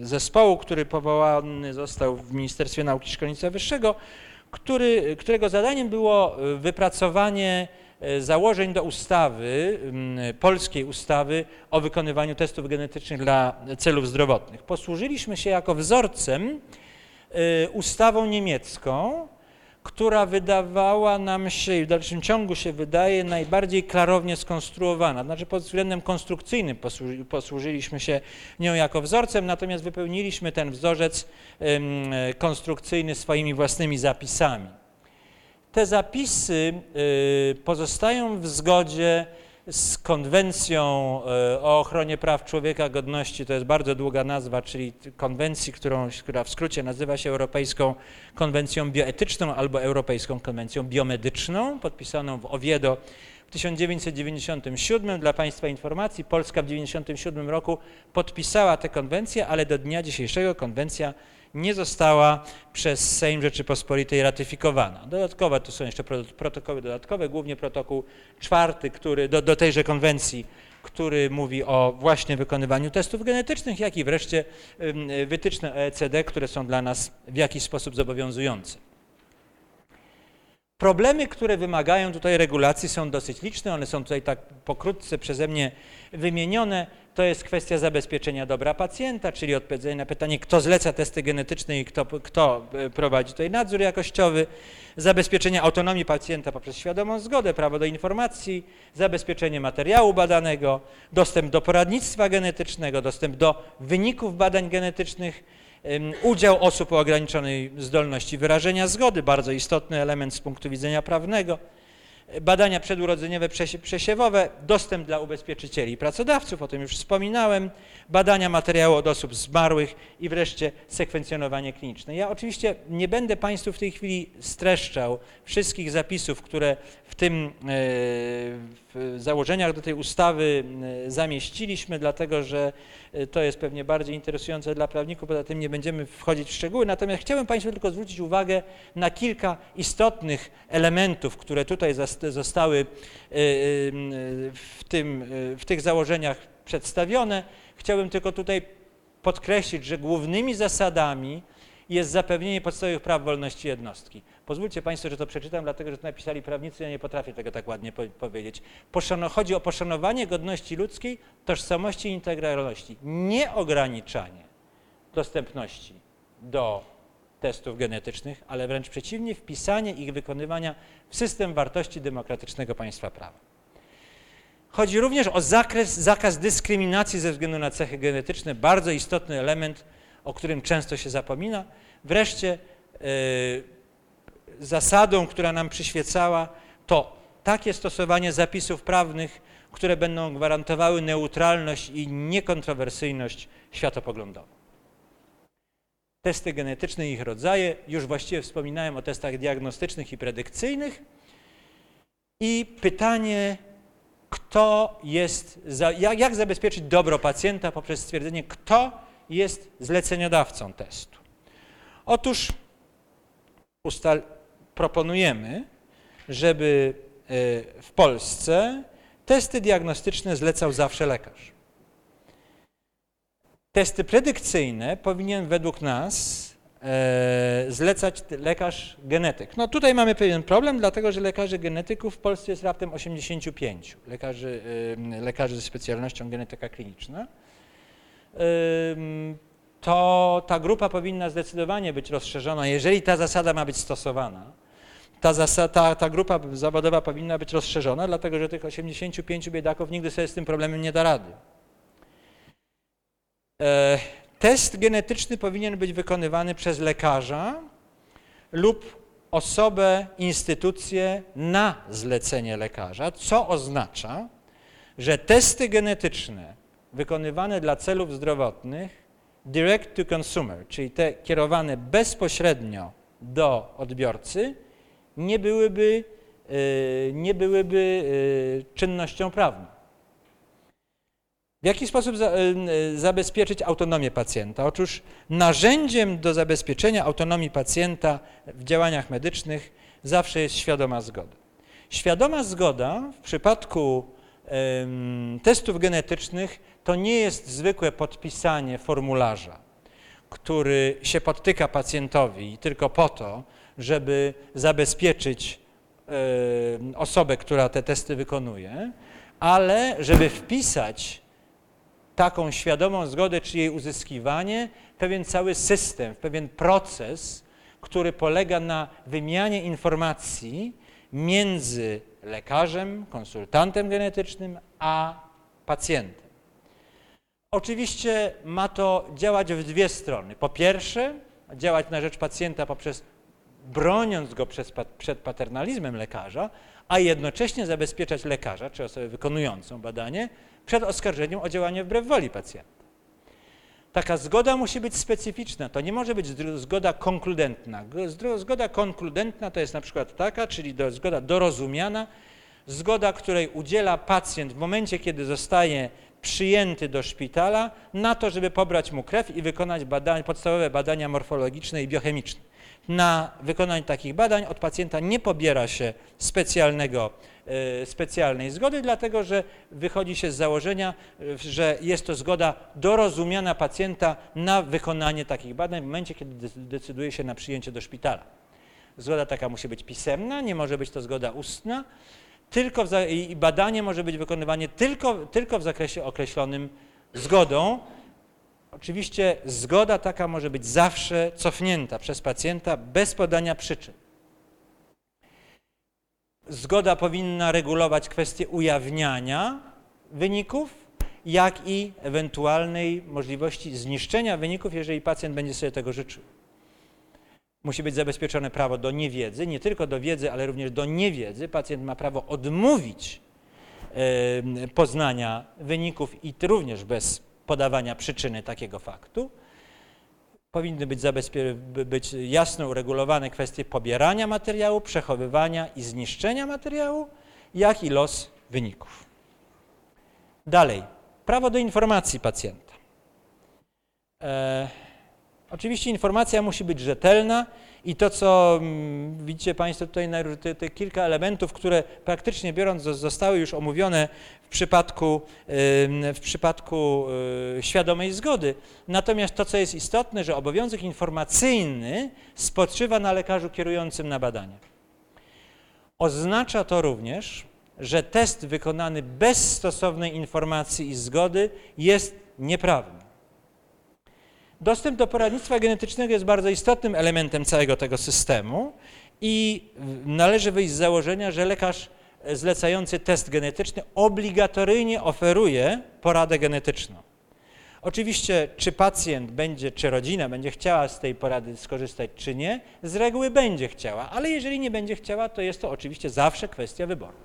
zespołu, który powołany został w Ministerstwie Nauki i Szkolnictwa Wyższego, który, którego zadaniem było wypracowanie e, założeń do ustawy, polskiej ustawy o wykonywaniu testów genetycznych dla celów zdrowotnych. Posłużyliśmy się jako wzorcem e, ustawą niemiecką, która wydawała nam się i w dalszym ciągu się wydaje najbardziej klarownie skonstruowana. Znaczy pod względem konstrukcyjnym posłuży, posłużyliśmy się nią jako wzorcem, natomiast wypełniliśmy ten wzorzec konstrukcyjny swoimi własnymi zapisami. Te zapisy y, pozostają w zgodzie z konwencją e, o ochronie praw człowieka, godności, to jest bardzo długa nazwa, czyli konwencji, którą, która w skrócie nazywa się Europejską Konwencją Bioetyczną albo Europejską Konwencją Biomedyczną, podpisaną w Oviedo w 1997. Dla Państwa informacji, Polska w 1997 roku podpisała tę konwencję, ale do dnia dzisiejszego konwencja nie została przez Sejm Rzeczypospolitej ratyfikowana. Dodatkowe, tu są jeszcze protokoły dodatkowe, głównie protokół czwarty, który do, do tejże konwencji, który mówi o właśnie wykonywaniu testów genetycznych, jak i wreszcie wytyczne OECD, które są dla nas w jakiś sposób zobowiązujące. Problemy, które wymagają tutaj regulacji są dosyć liczne, one są tutaj tak pokrótce przeze mnie wymienione. To jest kwestia zabezpieczenia dobra pacjenta, czyli odpowiedzenie na pytanie, kto zleca testy genetyczne i kto, kto e, prowadzi tutaj nadzór jakościowy, zabezpieczenie autonomii pacjenta poprzez świadomą zgodę, prawo do informacji, zabezpieczenie materiału badanego, dostęp do poradnictwa genetycznego, dostęp do wyników badań genetycznych, udział osób o ograniczonej zdolności wyrażenia zgody, bardzo istotny element z punktu widzenia prawnego, badania przedurodzeniowe przesiewowe, dostęp dla ubezpieczycieli i pracodawców, o tym już wspominałem, badania materiału od osób zmarłych i wreszcie sekwencjonowanie kliniczne. Ja oczywiście nie będę Państwu w tej chwili streszczał wszystkich zapisów, które w tym e, w założeniach do tej ustawy e, zamieściliśmy, dlatego że e, to jest pewnie bardziej interesujące dla prawników, poza tym nie będziemy wchodzić w szczegóły, natomiast chciałem Państwu tylko zwrócić uwagę na kilka istotnych elementów, które tutaj zostały w, tym, w tych założeniach przedstawione. Chciałbym tylko tutaj podkreślić, że głównymi zasadami jest zapewnienie podstawowych praw wolności jednostki. Pozwólcie Państwo, że to przeczytam, dlatego że to napisali prawnicy, ja nie potrafię tego tak ładnie po powiedzieć. Poszano chodzi o poszanowanie godności ludzkiej, tożsamości i integralności, nie ograniczanie dostępności do testów genetycznych, ale wręcz przeciwnie, wpisanie ich wykonywania w system wartości demokratycznego państwa prawa. Chodzi również o zakres, zakaz dyskryminacji ze względu na cechy genetyczne, bardzo istotny element, o którym często się zapomina. Wreszcie yy, zasadą, która nam przyświecała, to takie stosowanie zapisów prawnych, które będą gwarantowały neutralność i niekontrowersyjność światopoglądową. Testy genetyczne i ich rodzaje, już właściwie wspominałem o testach diagnostycznych i predykcyjnych. I pytanie, kto jest, jak, jak zabezpieczyć dobro pacjenta poprzez stwierdzenie, kto jest zleceniodawcą testu. Otóż ustal, proponujemy, żeby e, w Polsce testy diagnostyczne zlecał zawsze lekarz. Testy predykcyjne powinien według nas e, zlecać lekarz genetyk. No tutaj mamy pewien problem, dlatego że lekarzy genetyków w Polsce jest raptem 85, lekarzy, e, lekarzy ze specjalnością genetyka kliniczna. To ta grupa powinna zdecydowanie być rozszerzona, jeżeli ta zasada ma być stosowana. Ta, ta, ta grupa zawodowa powinna być rozszerzona, dlatego że tych 85 biedaków nigdy sobie z tym problemem nie da rady. E, test genetyczny powinien być wykonywany przez lekarza lub osobę, instytucję na zlecenie lekarza, co oznacza, że testy genetyczne wykonywane dla celów zdrowotnych direct to consumer, czyli te kierowane bezpośrednio do odbiorcy, nie byłyby, e, nie byłyby e, czynnością prawną. W jaki sposób e, zabezpieczyć autonomię pacjenta? Otóż narzędziem do zabezpieczenia autonomii pacjenta w działaniach medycznych zawsze jest świadoma zgoda. Świadoma zgoda w przypadku testów genetycznych to nie jest zwykłe podpisanie formularza, który się podtyka pacjentowi tylko po to, żeby zabezpieczyć osobę, która te testy wykonuje, ale żeby wpisać taką świadomą zgodę czy jej uzyskiwanie, pewien cały system, pewien proces, który polega na wymianie informacji między lekarzem, konsultantem genetycznym, a pacjentem. Oczywiście ma to działać w dwie strony. Po pierwsze, działać na rzecz pacjenta poprzez broniąc go przed paternalizmem lekarza, a jednocześnie zabezpieczać lekarza czy osobę wykonującą badanie przed oskarżeniem o działanie wbrew woli pacjenta. Taka zgoda musi być specyficzna, to nie może być zgoda konkludentna. Zgoda konkludentna to jest na przykład taka, czyli do, zgoda dorozumiana, zgoda, której udziela pacjent w momencie, kiedy zostaje przyjęty do szpitala na to, żeby pobrać mu krew i wykonać badania, podstawowe badania morfologiczne i biochemiczne. Na wykonanie takich badań od pacjenta nie pobiera się specjalnego, e, specjalnej zgody, dlatego że wychodzi się z założenia, że jest to zgoda dorozumiana pacjenta na wykonanie takich badań w momencie, kiedy decyduje się na przyjęcie do szpitala. Zgoda taka musi być pisemna, nie może być to zgoda ustna tylko i badanie może być wykonywane tylko, tylko w zakresie określonym zgodą. Oczywiście zgoda taka może być zawsze cofnięta przez pacjenta bez podania przyczyn. Zgoda powinna regulować kwestię ujawniania wyników, jak i ewentualnej możliwości zniszczenia wyników, jeżeli pacjent będzie sobie tego życzył. Musi być zabezpieczone prawo do niewiedzy, nie tylko do wiedzy, ale również do niewiedzy. Pacjent ma prawo odmówić poznania wyników i również bez podawania przyczyny takiego faktu. Powinny być, być jasno uregulowane kwestie pobierania materiału, przechowywania i zniszczenia materiału, jak i los wyników. Dalej, prawo do informacji pacjenta. E Oczywiście informacja musi być rzetelna i to, co mm, widzicie Państwo tutaj, te, te, kilka elementów, które praktycznie biorąc zostały już omówione w przypadku, w przypadku y, świadomej zgody. Natomiast to, co jest istotne, że obowiązek informacyjny spoczywa na lekarzu kierującym na badanie. Oznacza to również, że test wykonany bez stosownej informacji i zgody jest nieprawny. Dostęp do poradnictwa genetycznego jest bardzo istotnym elementem całego tego systemu i należy wyjść z założenia, że lekarz zlecający test genetyczny obligatoryjnie oferuje poradę genetyczną. Oczywiście, czy pacjent będzie, czy rodzina będzie chciała z tej porady skorzystać, czy nie, z reguły będzie chciała, ale jeżeli nie będzie chciała, to jest to oczywiście zawsze kwestia wyboru.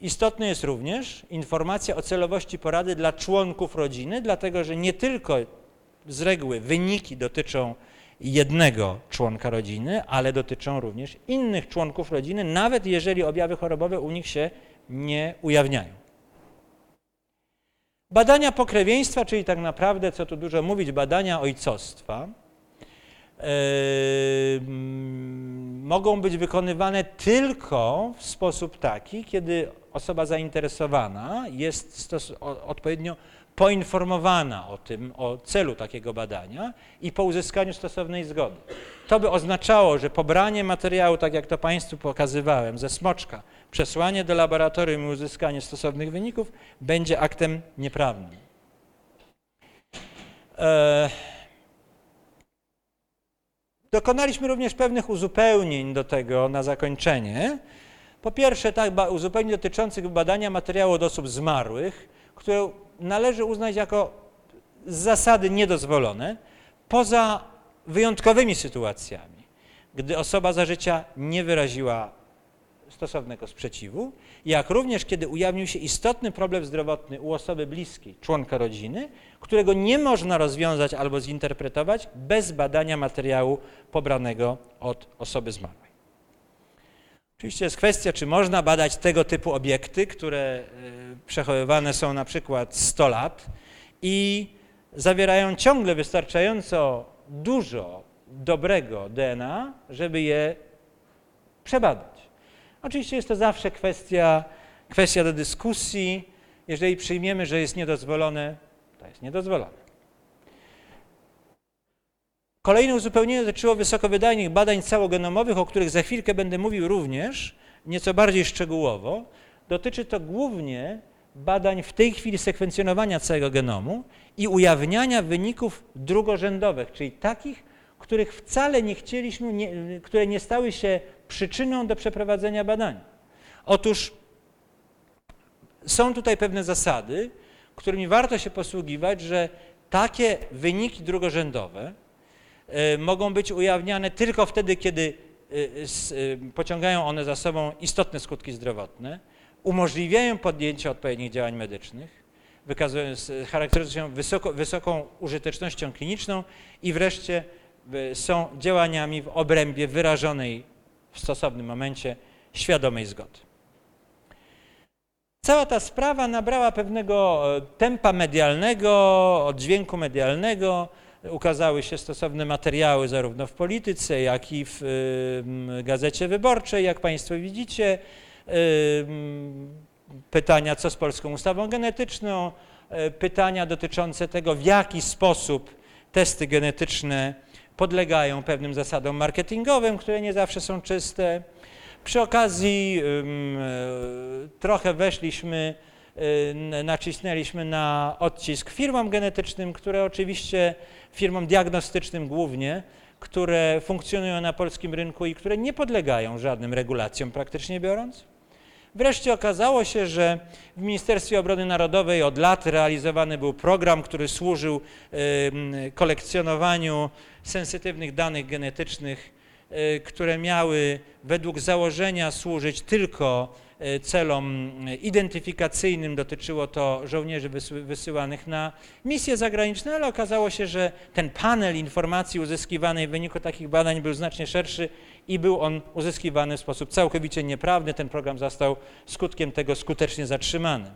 Istotna jest również informacja o celowości porady dla członków rodziny, dlatego że nie tylko z reguły wyniki dotyczą jednego członka rodziny, ale dotyczą również innych członków rodziny, nawet jeżeli objawy chorobowe u nich się nie ujawniają. Badania pokrewieństwa, czyli tak naprawdę, co tu dużo mówić, badania ojcostwa, yy, mogą być wykonywane tylko w sposób taki, kiedy osoba zainteresowana jest odpowiednio poinformowana o tym, o celu takiego badania i po uzyskaniu stosownej zgody. To by oznaczało, że pobranie materiału, tak jak to Państwu pokazywałem, ze smoczka, przesłanie do laboratorium i uzyskanie stosownych wyników będzie aktem nieprawnym. E... Dokonaliśmy również pewnych uzupełnień do tego na zakończenie. Po pierwsze, tak, uzupełnień dotyczących badania materiału od osób zmarłych, które należy uznać jako z zasady niedozwolone, poza wyjątkowymi sytuacjami, gdy osoba za życia nie wyraziła stosownego sprzeciwu, jak również kiedy ujawnił się istotny problem zdrowotny u osoby bliskiej, członka rodziny, którego nie można rozwiązać albo zinterpretować bez badania materiału pobranego od osoby zmarłej. Oczywiście jest kwestia, czy można badać tego typu obiekty, które e, przechowywane są na przykład 100 lat i zawierają ciągle wystarczająco dużo dobrego DNA, żeby je przebadać. Oczywiście jest to zawsze kwestia, kwestia do dyskusji. Jeżeli przyjmiemy, że jest niedozwolone, to jest niedozwolone. Kolejne uzupełnienie dotyczyło wysokowydajnych badań całogenomowych, o których za chwilkę będę mówił również, nieco bardziej szczegółowo. Dotyczy to głównie badań w tej chwili sekwencjonowania całego genomu i ujawniania wyników drugorzędowych, czyli takich, których wcale nie chcieliśmy, nie, które nie stały się przyczyną do przeprowadzenia badania. Otóż są tutaj pewne zasady, którymi warto się posługiwać, że takie wyniki drugorzędowe, mogą być ujawniane tylko wtedy, kiedy s- y, pociągają one za sobą istotne skutki zdrowotne, umożliwiają podjęcie odpowiednich działań medycznych, charakteryzują się wysoko, wysoką użytecznością kliniczną i wreszcie są działaniami w obrębie wyrażonej w stosownym momencie świadomej zgody. Cała ta sprawa nabrała pewnego e, tempa medialnego, oddźwięku medialnego. Ukazały się stosowne materiały zarówno w polityce, jak i w y, Gazecie Wyborczej, jak Państwo widzicie. Y, Pytania, co z polską ustawą genetyczną, y, pytania dotyczące tego, w jaki sposób testy genetyczne podlegają pewnym zasadom marketingowym, które nie zawsze są czyste. Przy okazji trochę weszliśmy, nacisnęliśmy na odcisk firmom genetycznym, które oczywiście firmom diagnostycznym głównie, które funkcjonują na polskim rynku i które nie podlegają żadnym regulacjom praktycznie biorąc. Wreszcie okazało się, że w Ministerstwie Obrony Narodowej od lat realizowany był program, który służył kolekcjonowaniu sensytywnych danych genetycznych, y, które miały według założenia służyć tylko y, celom y, identyfikacyjnym. Dotyczyło to żołnierzy wysy- wysyłanych na misje zagraniczne, ale okazało się, że ten panel informacji uzyskiwanej w wyniku takich badań był znacznie szerszy i był on uzyskiwany w sposób całkowicie nieprawny. Ten program został skutkiem tego skutecznie zatrzymany.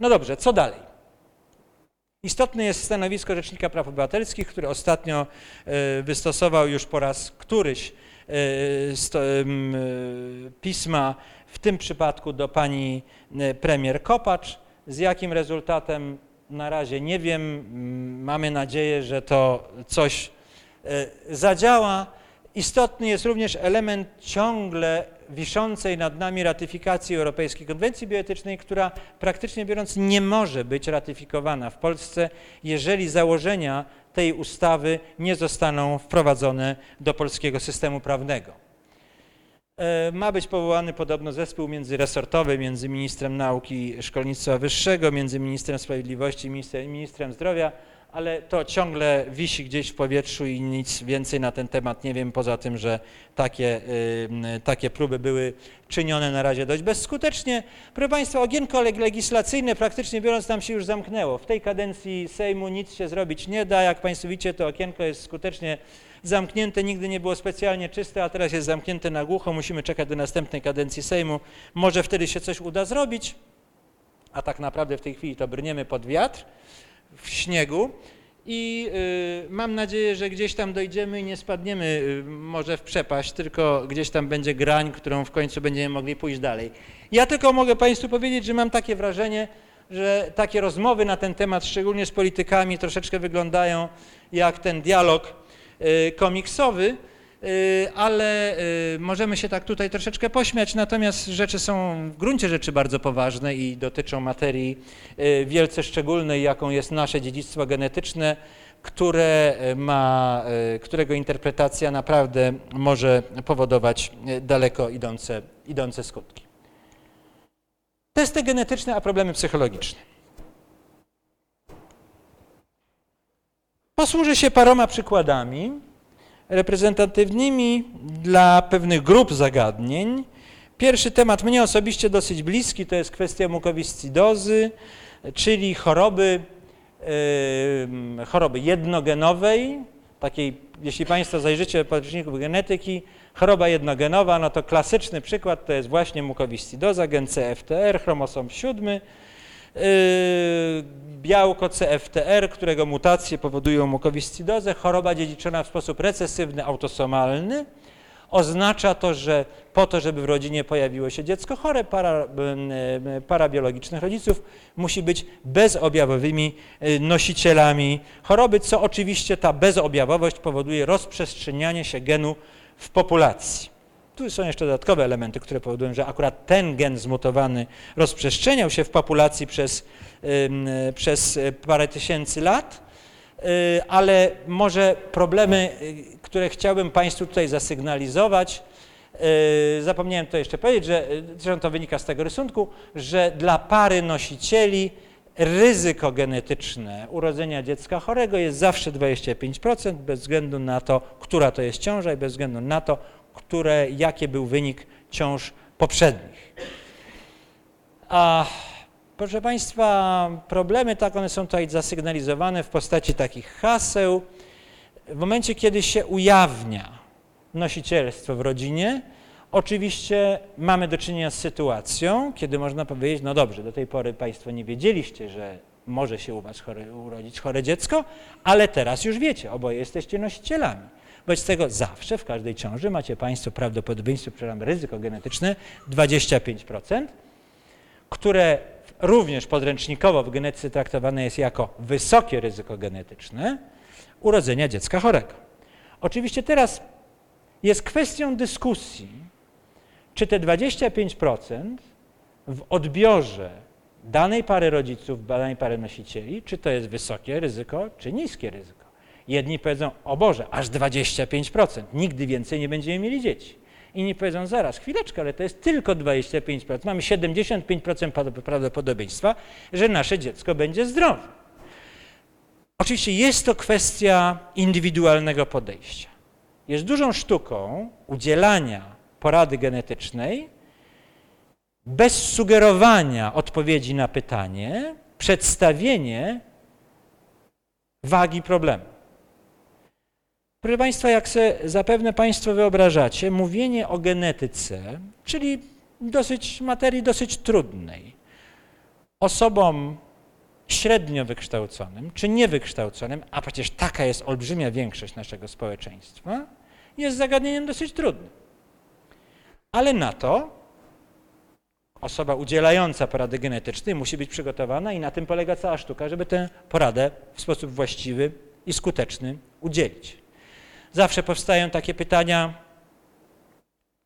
No dobrze, co dalej? Istotne jest stanowisko Rzecznika Praw Obywatelskich, który ostatnio e, wystosował już po raz któryś e, e, pisma, w tym przypadku do pani e, premier Kopacz. Z jakim rezultatem na razie nie wiem. Mamy nadzieję, że to coś e, zadziała. Istotny jest również element ciągle wiszącej nad nami ratyfikacji Europejskiej Konwencji Bioetycznej, która praktycznie biorąc nie może być ratyfikowana w Polsce, jeżeli założenia tej ustawy nie zostaną wprowadzone do polskiego systemu prawnego. E, Ma być powołany podobno zespół międzyresortowy między ministrem nauki i szkolnictwa wyższego, między ministrem sprawiedliwości i ministrem, ministrem zdrowia, ale to ciągle wisi gdzieś w powietrzu i nic więcej na ten temat nie wiem, poza tym, że takie, takie próby były czynione na razie dość bezskutecznie. Proszę Państwa, ogienko leg- legislacyjne praktycznie biorąc nam się już zamknęło. W tej kadencji Sejmu nic się zrobić nie da. Jak Państwo widzicie, to okienko jest skutecznie zamknięte, nigdy nie było specjalnie czyste, a teraz jest zamknięte na głucho. Musimy czekać do następnej kadencji Sejmu. Może wtedy się coś uda zrobić, a tak naprawdę w tej chwili to brniemy pod wiatr w śniegu i y, mam nadzieję, że gdzieś tam dojdziemy i nie spadniemy y, może w przepaść, tylko gdzieś tam będzie grań, którą w końcu będziemy mogli pójść dalej. Ja tylko mogę Państwu powiedzieć, że mam takie wrażenie, że takie rozmowy na ten temat, szczególnie z politykami, troszeczkę wyglądają jak ten dialog y, komiksowy, ale y, możemy się tak tutaj troszeczkę pośmiać, natomiast rzeczy są w gruncie rzeczy bardzo poważne i dotyczą materii y, wielce szczególnej, jaką jest nasze dziedzictwo genetyczne, które y, ma, y, którego interpretacja naprawdę może powodować y, daleko idące, idące skutki. Testy genetyczne, a problemy psychologiczne. Posłużę się paroma przykładami reprezentatywnymi dla pewnych grup zagadnień. Pierwszy temat mnie osobiście dosyć bliski to jest kwestia mukowiscydozy, czyli choroby, choroby jednogenowej, takiej, jeśli Państwo zajrzycie do podręczników genetyki, choroba jednogenowa, no to klasyczny przykład to jest właśnie mukowiscydoza, gen CFTR, chromosom 7, yy, białko CFTR, którego mutacje powodują mukowiscydozę, choroba dziedziczona w sposób recesywny, autosomalny. Oznacza to, że po to, żeby w rodzinie pojawiło się dziecko chore, para, y, para biologicznych rodziców musi być bezobjawowymi y, nosicielami choroby, co oczywiście ta bezobjawowość powoduje rozprzestrzenianie się genu w populacji. Tu są jeszcze dodatkowe elementy, które powodują, że akurat ten gen zmutowany rozprzestrzeniał się w populacji przez, przez parę tysięcy lat, y, ale może problemy, y, które chciałbym Państwu tutaj zasygnalizować, y, zapomniałem to jeszcze powiedzieć, że zresztą to wynika z tego rysunku, że dla pary nosicieli ryzyko genetyczne urodzenia dziecka chorego jest zawsze 25%, bez względu na to, która to jest ciąża i bez względu na to, które, jaki był wynik ciąż poprzednich. A proszę Państwa, problemy tak, one są tutaj zasygnalizowane w postaci takich haseł. W momencie, kiedy się ujawnia nosicielstwo w rodzinie, oczywiście mamy do czynienia z sytuacją, kiedy można powiedzieć, no dobrze, do tej pory Państwo nie wiedzieliście, że może się u Was chore, urodzić chore dziecko, ale teraz już wiecie, oboje jesteście nosicielami. Wobec tego zawsze w każdej ciąży macie Państwo prawdopodobieństwo, przepraszam, ryzyko genetyczne 25%, które również podręcznikowo w genetyce traktowane jest jako wysokie ryzyko genetyczne urodzenia dziecka chorego. Oczywiście teraz jest kwestią dyskusji, czy te 25% w odbiorze danej pary rodziców, danej pary nosicieli, czy to jest wysokie ryzyko, czy niskie ryzyko. Jedni powiedzą, o Boże, aż 25%, nigdy więcej nie będziemy mieli dzieci. Inni powiedzą, zaraz, chwileczkę, ale to jest tylko 25%. Mamy 75% prawdopodobieństwa, że nasze dziecko będzie zdrowe. Oczywiście jest to kwestia indywidualnego podejścia. Jest dużą sztuką udzielania porady genetycznej bez sugerowania odpowiedzi na pytanie, przedstawienie wagi problemu. Proszę Państwa, jak sobie zapewne Państwo wyobrażacie, mówienie o genetyce, czyli dosyć materii dosyć trudnej, osobom średnio wykształconym czy niewykształconym, a przecież taka jest olbrzymia większość naszego społeczeństwa, jest zagadnieniem dosyć trudnym. Ale na to osoba udzielająca porady genetycznej musi być przygotowana i na tym polega cała sztuka, żeby tę poradę w sposób właściwy i skuteczny udzielić. Zawsze powstają takie pytania,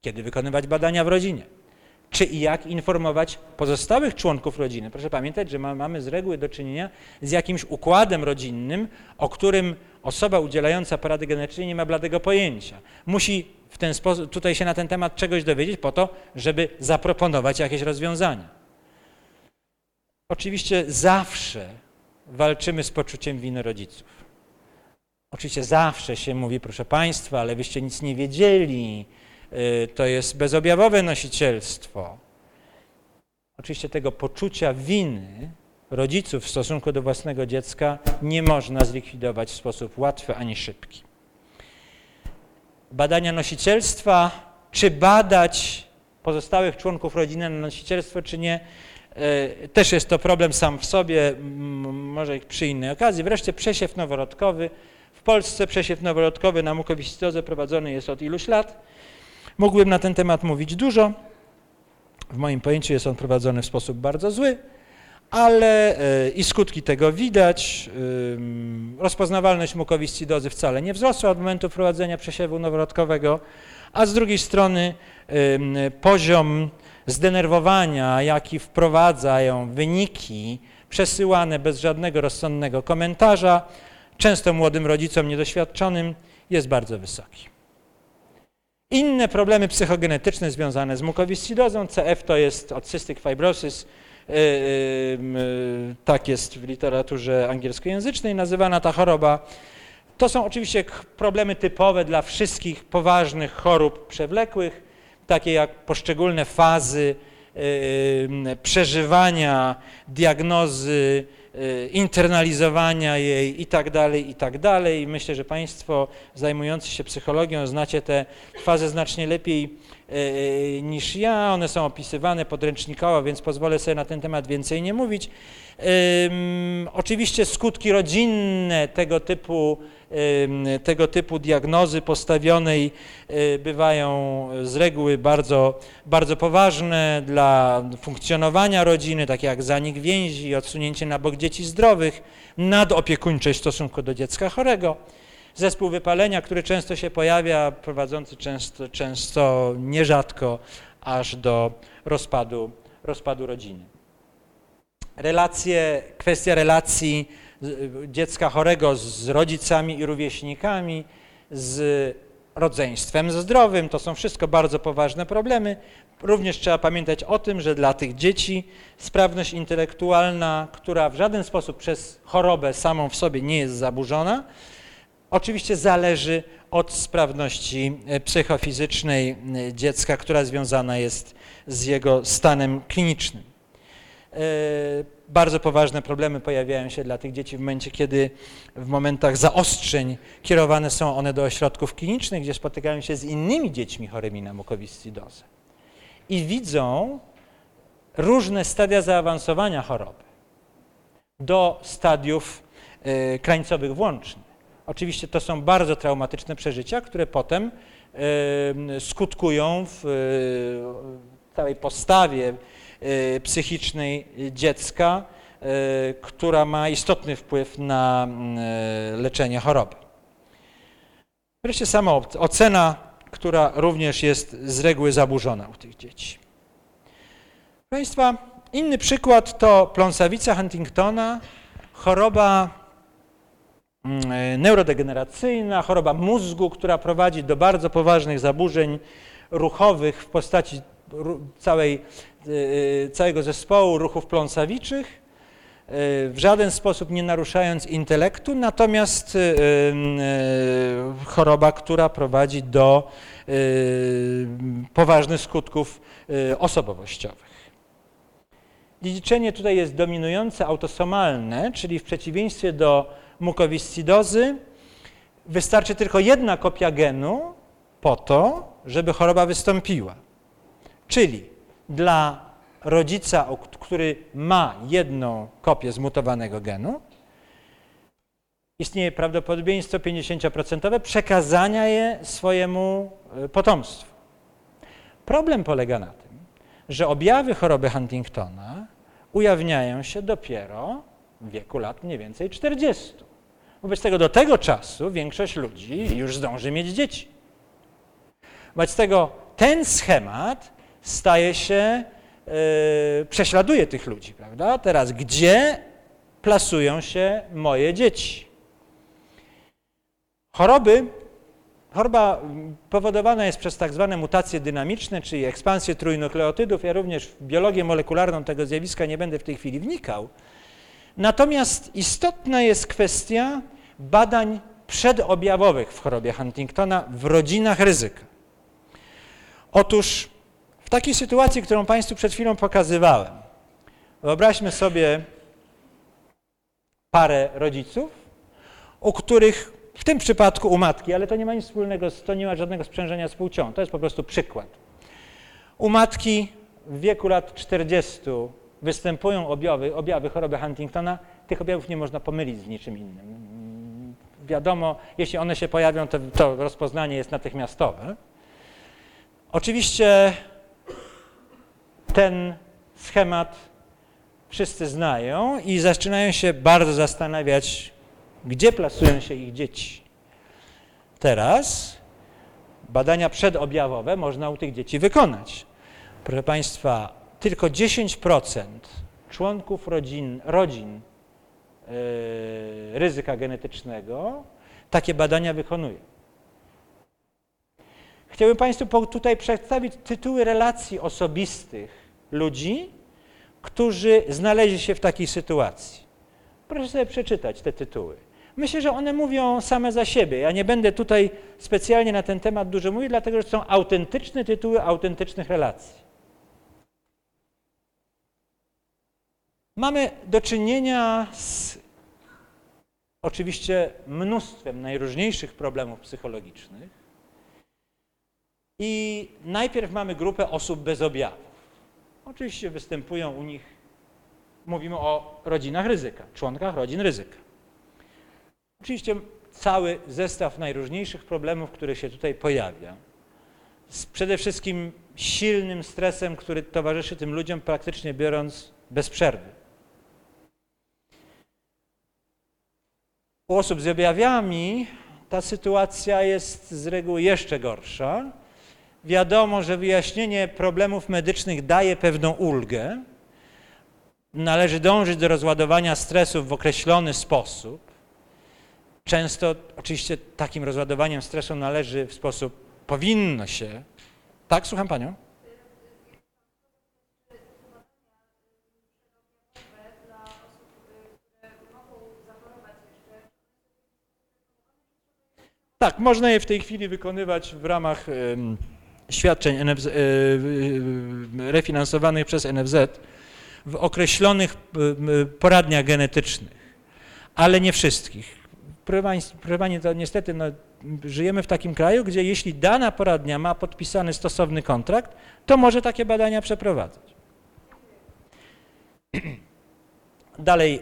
kiedy wykonywać badania w rodzinie? Czy i jak informować pozostałych członków rodziny? Proszę pamiętać, że mamy z reguły do czynienia z jakimś układem rodzinnym, o którym osoba udzielająca porady genetycznej nie ma bladego pojęcia. Musi w ten sposób, tutaj się na ten temat czegoś dowiedzieć po to, żeby zaproponować jakieś rozwiązania. Oczywiście zawsze walczymy z poczuciem winy rodziców. Oczywiście zawsze się mówi, proszę Państwa, ale wyście nic nie wiedzieli, y, to jest bezobjawowe nosicielstwo. Oczywiście tego poczucia winy rodziców w stosunku do własnego dziecka nie można zlikwidować w sposób łatwy ani szybki. Badania nosicielstwa, czy badać pozostałych członków rodziny na nosicielstwo, czy nie, y, też jest to problem sam w sobie, może przy innej okazji. Wreszcie przesiew noworodkowy w Polsce przesiew noworodkowy na mukowiscydozę prowadzony jest od iluś lat. Mógłbym na ten temat mówić dużo. W moim pojęciu jest on prowadzony w sposób bardzo zły, ale e, i skutki tego widać. Rozpoznawalność mukowiscydozy wcale nie wzrosła od momentu wprowadzenia przesiewu noworodkowego, a z drugiej strony poziom zdenerwowania, jaki wprowadzają wyniki przesyłane bez żadnego rozsądnego komentarza, często młodym rodzicom niedoświadczonym, jest bardzo wysoki. Inne problemy psychogenetyczne związane z mukowiscidozą, CF to jest od cystic fibrosis, yy, yy, tak jest w literaturze angielskojęzycznej nazywana ta choroba. To są oczywiście problemy typowe dla wszystkich poważnych chorób przewlekłych, takie jak poszczególne fazy przeżywania, diagnozy, Y, internalizowania jej i tak dalej, i tak dalej. Myślę, że Państwo zajmujący się psychologią znacie te fazy znacznie lepiej y, y, niż ja. One są opisywane podręcznikowo, więc pozwolę sobie na ten temat więcej nie mówić. Oczywiście skutki rodzinne tego typu tego typu diagnozy postawionej y, bywają z reguły bardzo, bardzo poważne dla funkcjonowania rodziny, takie jak zanik więzi, odsunięcie na bok dzieci zdrowych, nadopiekuńczość w stosunku do dziecka chorego. Zespół wypalenia, który często się pojawia, prowadzący często, często nierzadko aż do rozpadu, rozpadu rodziny. Relacje, kwestia relacji dziecka chorego z rodzicami i rówieśnikami, z rodzeństwem zdrowym. To są wszystko bardzo poważne problemy. Również trzeba pamiętać o tym, że dla tych dzieci sprawność intelektualna, która w żaden sposób przez chorobę samą w sobie nie jest zaburzona, oczywiście zależy od sprawności e, psychofizycznej e, dziecka, która związana jest z jego stanem klinicznym. E, bardzo poważne problemy pojawiają się dla tych dzieci w momencie, kiedy w momentach zaostrzeń kierowane są one do ośrodków klinicznych, gdzie spotykają się z innymi dziećmi chorymi na mukowiscydozę i widzą różne stadia zaawansowania choroby do stadiów krańcowych włącznych. Oczywiście to są bardzo traumatyczne przeżycia, które potem skutkują w y, całej postawie psychicznej dziecka, która ma istotny wpływ na leczenie choroby. Wreszcie sama ocena która również jest z reguły zaburzona u tych dzieci. Proszę Państwa, inny przykład to pląsawica Huntingtona, choroba neurodegeneracyjna, choroba mózgu, która prowadzi do bardzo poważnych zaburzeń ruchowych w postaci całej, y, całego zespołu ruchów pląsawiczych w żaden sposób nie naruszając intelektu, natomiast choroba, która prowadzi do poważnych skutków osobowościowych. Dziedziczenie tutaj jest dominujące, autosomalne, czyli w przeciwieństwie do mukowiscydozy wystarczy tylko jedna kopia genu po to, żeby choroba wystąpiła. Czyli dla rodzica, który ma jedną kopię zmutowanego genu, istnieje prawdopodobieństwo 50% przekazania je swojemu e, potomstwu. Problem polega na tym, że objawy choroby Huntingtona ujawniają się dopiero w wieku lat mniej więcej 40. Wobec tego do tego czasu większość ludzi już zdąży mieć dzieci. Wobec tego ten schemat staje się yy, prześladuje tych ludzi, prawda? Teraz, gdzie plasują się moje dzieci? Choroby, choroba powodowana jest przez tak zwane mutacje dynamiczne, czyli ekspansję trójnukleotydów. Ja również w biologię molekularną tego zjawiska nie będę w tej chwili wnikał. Natomiast istotna jest kwestia badań przedobjawowych w chorobie Huntingtona w rodzinach ryzyka. Otóż takiej sytuacji, którą Państwu przed chwilą pokazywałem, wyobraźmy sobie parę rodziców, u których w tym przypadku u matki, ale to nie ma nic wspólnego, to nie ma żadnego sprzężenia z płcią, to jest po prostu przykład. U matki w wieku lat 40 występują objawy, objawy choroby Huntingtona, tych objawów nie można pomylić z niczym innym. Wiadomo, jeśli one się pojawią, to, to rozpoznanie jest natychmiastowe. Oczywiście ten schemat wszyscy znają i zaczynają się bardzo zastanawiać, gdzie plasują się ich dzieci. Teraz badania przedobjawowe można u tych dzieci wykonać. Proszę Państwa, tylko 10% członków rodzin, rodzin yy, ryzyka genetycznego takie badania wykonuje. Chciałbym Państwu tutaj przedstawić tytuły relacji osobistych ludzi, którzy znaleźli się w takiej sytuacji. Proszę sobie przeczytać te tytuły. Myślę, że one mówią same za siebie. Ja nie będę tutaj specjalnie na ten temat dużo mówił, dlatego że są autentyczne tytuły autentycznych relacji. Mamy do czynienia z oczywiście mnóstwem najróżniejszych problemów psychologicznych. I najpierw mamy grupę osób bez objawów. Oczywiście występują u nich, mówimy o rodzinach ryzyka, członkach rodzin ryzyka. Oczywiście cały zestaw najróżniejszych problemów, które się tutaj pojawia. Z przede wszystkim silnym stresem, który towarzyszy tym ludziom praktycznie biorąc bez przerwy. U osób z objawami ta sytuacja jest z reguły jeszcze gorsza, wiadomo, że wyjaśnienie problemów medycznych daje pewną ulgę. Należy dążyć do rozładowania stresów w określony sposób. Często oczywiście takim rozładowaniem stresu należy w sposób, powinno się, tak, słucham Panią? Tak, można je w tej chwili wykonywać w ramach świadczeń NFZ, e, refinansowanych przez NFZ w określonych poradniach genetycznych, ale nie wszystkich. Proszę to niestety no, żyjemy w takim kraju, gdzie jeśli dana poradnia ma podpisany stosowny kontrakt, to może takie badania przeprowadzać. Dalej,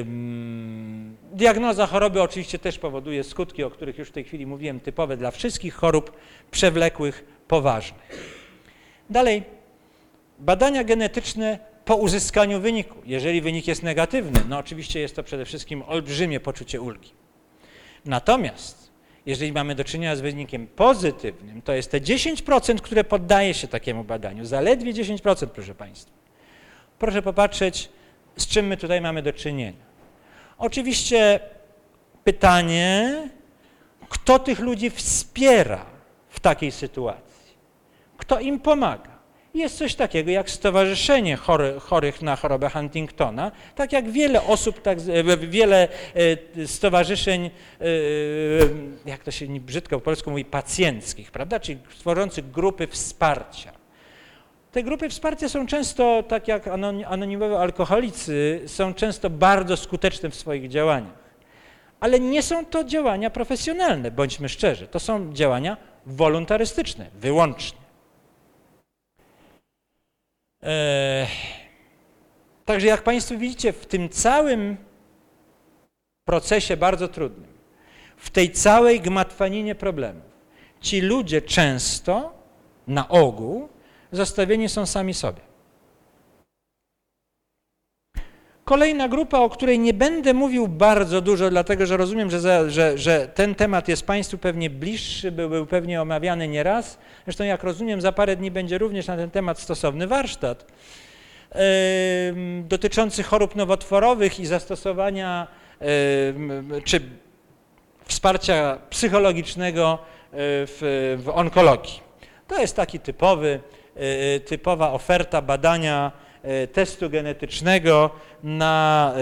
em, diagnoza choroby oczywiście też powoduje skutki, o których już w tej chwili mówiłem, typowe dla wszystkich chorób przewlekłych, poważnych. Dalej, badania genetyczne po uzyskaniu wyniku. Jeżeli wynik jest negatywny, no oczywiście jest to przede wszystkim olbrzymie poczucie ulgi. Natomiast jeżeli mamy do czynienia z wynikiem pozytywnym, to jest te 10%, które poddaje się takiemu badaniu, zaledwie 10%, proszę Państwa. Proszę popatrzeć, z czym my tutaj mamy do czynienia. Oczywiście pytanie, kto tych ludzi wspiera w takiej sytuacji? Kto im pomaga? Jest coś takiego jak Stowarzyszenie Chory, Chorych na chorobę Huntingtona, tak jak wiele osób, tak, z- wiele e, stowarzyszeń, e, jak to się brzydko po polsku mówi, pacjenckich, prawda, czyli tworzących grupy wsparcia. Te grupy wsparcia są często, tak jak anoni- anonimowi alkoholicy, są często bardzo skuteczne w swoich działaniach. Ale nie są to działania profesjonalne, bądźmy szczerzy. To są działania wolontarystyczne, wyłącznie. Eee, Także jak Państwo widzicie, w tym całym procesie bardzo trudnym, w tej całej gmatwaninie problemów, ci ludzie często, na ogół, zostawieni są sami sobie. Kolejna grupa, o której nie będę mówił bardzo dużo, dlatego że rozumiem, że, za, że, że ten temat jest Państwu pewnie bliższy, był, był pewnie omawiany nieraz. Zresztą, jak rozumiem, za parę dni będzie również na ten temat stosowny warsztat em, dotyczący chorób nowotworowych i zastosowania em, czy wsparcia psychologicznego e, w, w onkologii. To jest taki typowy, typowa oferta badania e, testu genetycznego na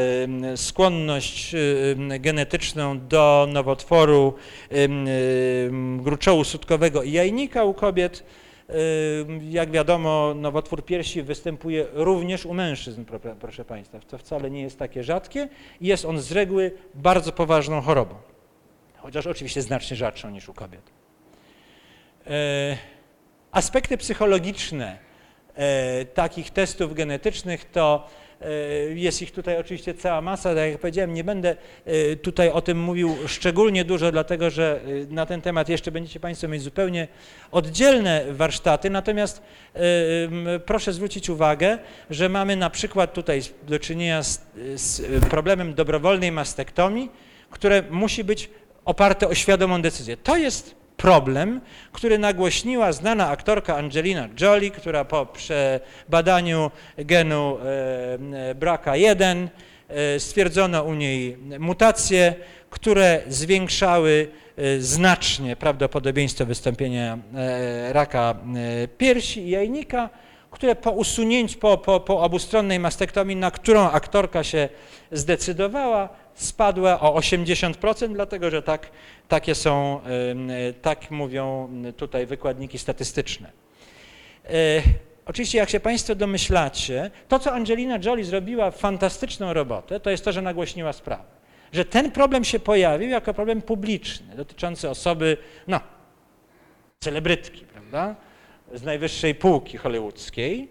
skłonność genetyczną do nowotworu gruczołu sutkowego i jajnika u kobiet. Jak wiadomo, nowotwór piersi występuje również u mężczyzn, pro- proszę Państwa, co wcale nie jest takie rzadkie i jest on z reguły bardzo poważną chorobą, chociaż oczywiście znacznie rzadszą niż u kobiet. Aspekty psychologiczne e, takich testów genetycznych to e, jest ich tutaj oczywiście cała masa, tak jak powiedziałem, nie będę e, tutaj o tym mówił szczególnie dużo, dlatego że e, na ten temat jeszcze będziecie Państwo mieć zupełnie oddzielne warsztaty, natomiast e, proszę zwrócić uwagę, że mamy na przykład tutaj do czynienia z, z problemem dobrowolnej mastektomii, które musi być oparte o świadomą decyzję. To jest problem, który nagłośniła znana aktorka Angelina Jolie, która po przebadaniu genu e, e, BRCA1 e, stwierdzono u niej mutacje, które zwiększały znacznie prawdopodobieństwo wystąpienia raka piersi i jajnika, które po usunięciu, po, po, po obustronnej mastektomii, na którą aktorka się zdecydowała, spadła o 80%, dlatego że tak, takie są, tak mówią tutaj wykładniki statystyczne. E, Oczywiście, jak się Państwo domyślacie, to co Angelina Jolie zrobiła fantastyczną robotę, to jest to, że nagłośniła sprawę. Że ten problem się pojawił jako problem publiczny, dotyczący osoby, no, celebrytki, prawda, z najwyższej półki hollywoodzkiej,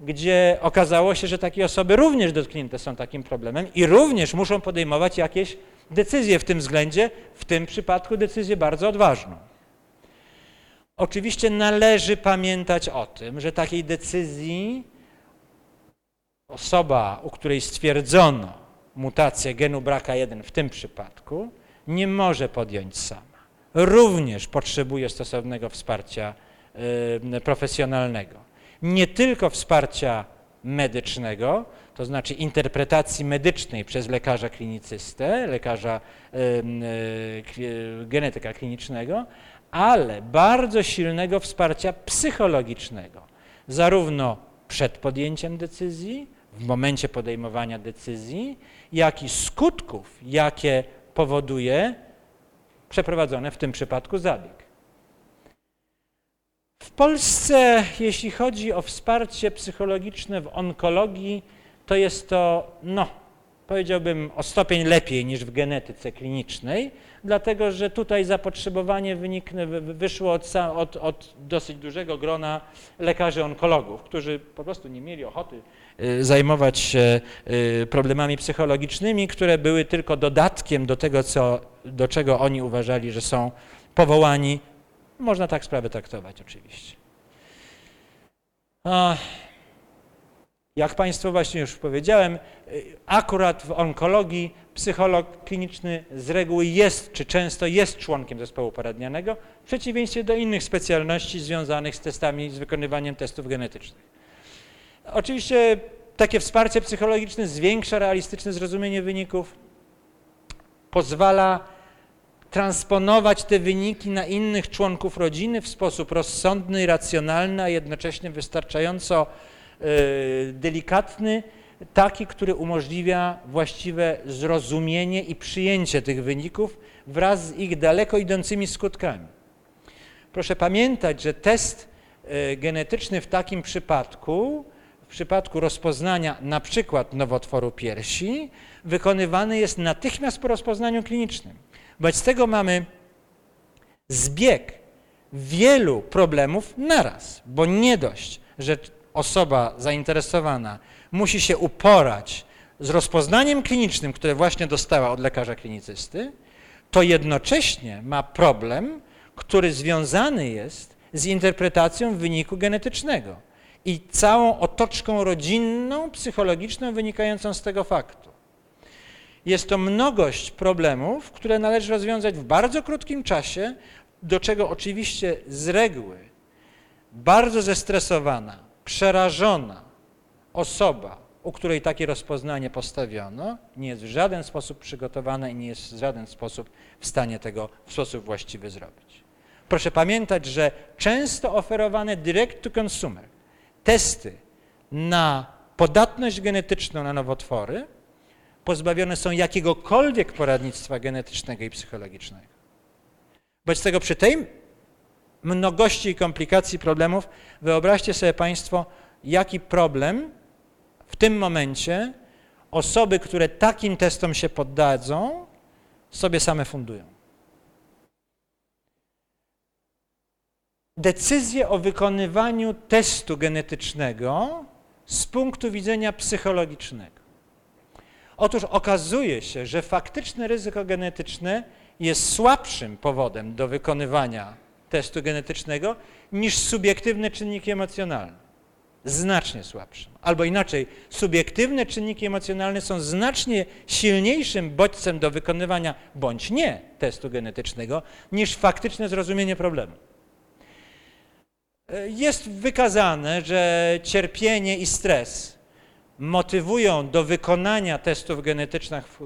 gdzie okazało się, że takie osoby również dotknięte są takim problemem i również muszą podejmować jakieś decyzje w tym względzie, w tym przypadku decyzję bardzo odważną. Oczywiście należy pamiętać o tym, że takiej decyzji osoba, u której stwierdzono mutację genu BRCA1 w tym przypadku, nie może podjąć sama. Również potrzebuje stosownego wsparcia y, profesjonalnego. Nie tylko wsparcia medycznego, to znaczy interpretacji medycznej przez lekarza klinicystę, lekarza y, genetyka klinicznego, ale bardzo silnego wsparcia psychologicznego, zarówno przed podjęciem decyzji, w momencie podejmowania decyzji, jak i skutków, jakie powoduje przeprowadzony w tym przypadku zabieg. W Polsce, jeśli chodzi o wsparcie psychologiczne w onkologii, to jest to, no, powiedziałbym, o stopień lepiej niż w genetyce klinicznej, dlatego że tutaj zapotrzebowanie wyniknę, wyszło od, od, od, dosyć dużego grona lekarzy onkologów, którzy po prostu nie mieli ochoty y, zajmować się y, problemami psychologicznymi, które były tylko dodatkiem do tego, co, do czego oni uważali, że są powołani. Można tak sprawę traktować oczywiście. Jak Państwu właśnie już powiedziałem, y, akurat w onkologii psycholog kliniczny z reguły jest, czy często jest członkiem zespołu poradnianego, w przeciwieństwie do innych specjalności związanych z testami, z wykonywaniem testów genetycznych. Oczywiście takie wsparcie psychologiczne zwiększa realistyczne zrozumienie wyników, pozwala transponować te wyniki na innych członków rodziny w sposób rozsądny, racjonalny, a jednocześnie wystarczająco Y, delikatny, taki, który umożliwia właściwe zrozumienie i przyjęcie tych wyników wraz z ich daleko idącymi skutkami. Proszę pamiętać, że test y, genetyczny w takim przypadku, w przypadku rozpoznania na przykład nowotworu piersi, wykonywany jest natychmiast po rozpoznaniu klinicznym. Wobec tego mamy zbieg wielu problemów naraz, bo nie dość, że osoba zainteresowana musi się uporać z rozpoznaniem klinicznym, które właśnie dostała od lekarza klinicysty, to jednocześnie ma problem, który związany jest z interpretacją wyniku genetycznego i całą otoczką rodzinną, psychologiczną wynikającą z tego faktu. Jest to mnogość problemów, które należy rozwiązać w bardzo krótkim czasie, do czego oczywiście z reguły bardzo zestresowana, przerażona osoba, u której takie rozpoznanie postawiono, nie jest w żaden sposób przygotowana i nie jest w żaden sposób w stanie tego w sposób właściwy zrobić. Proszę pamiętać, że często oferowane direct to consumer testy na podatność genetyczną na nowotwory pozbawione są jakiegokolwiek poradnictwa genetycznego i psychologicznego. Wobec tego przy tej mnogości i komplikacji problemów, wyobraźcie sobie Państwo, jaki problem w tym momencie osoby, które takim testom się poddadzą, sobie same fundują. Decyzje o wykonywaniu testu genetycznego z punktu widzenia psychologicznego. Otóż okazuje się, że faktyczne ryzyko genetyczne jest słabszym powodem do wykonywania testu genetycznego niż subiektywne czynniki emocjonalne. Znacznie słabszym. Albo inaczej, subiektywne czynniki emocjonalne są znacznie silniejszym bodźcem do wykonywania bądź nie testu genetycznego niż faktyczne zrozumienie problemu. Jest wykazane, że cierpienie i stres motywują do wykonania testów genetycznych,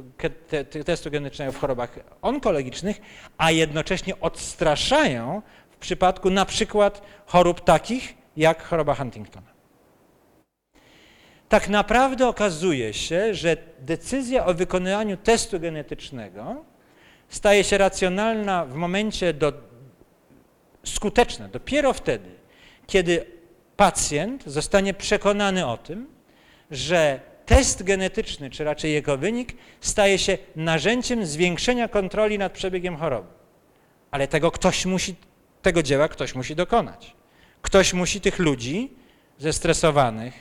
testu genetycznego w chorobach onkologicznych, a jednocześnie odstraszają w przypadku na przykład chorób takich jak choroba Huntingtona. Tak naprawdę okazuje się, że decyzja o wykonywaniu testu genetycznego staje się racjonalna w momencie do, skuteczna dopiero wtedy, kiedy pacjent zostanie przekonany o tym, że test genetyczny, czy raczej jego wynik, staje się narzędziem zwiększenia kontroli nad przebiegiem choroby. Ale tego ktoś musi, tego dzieła ktoś musi dokonać. Ktoś musi tych ludzi zestresowanych,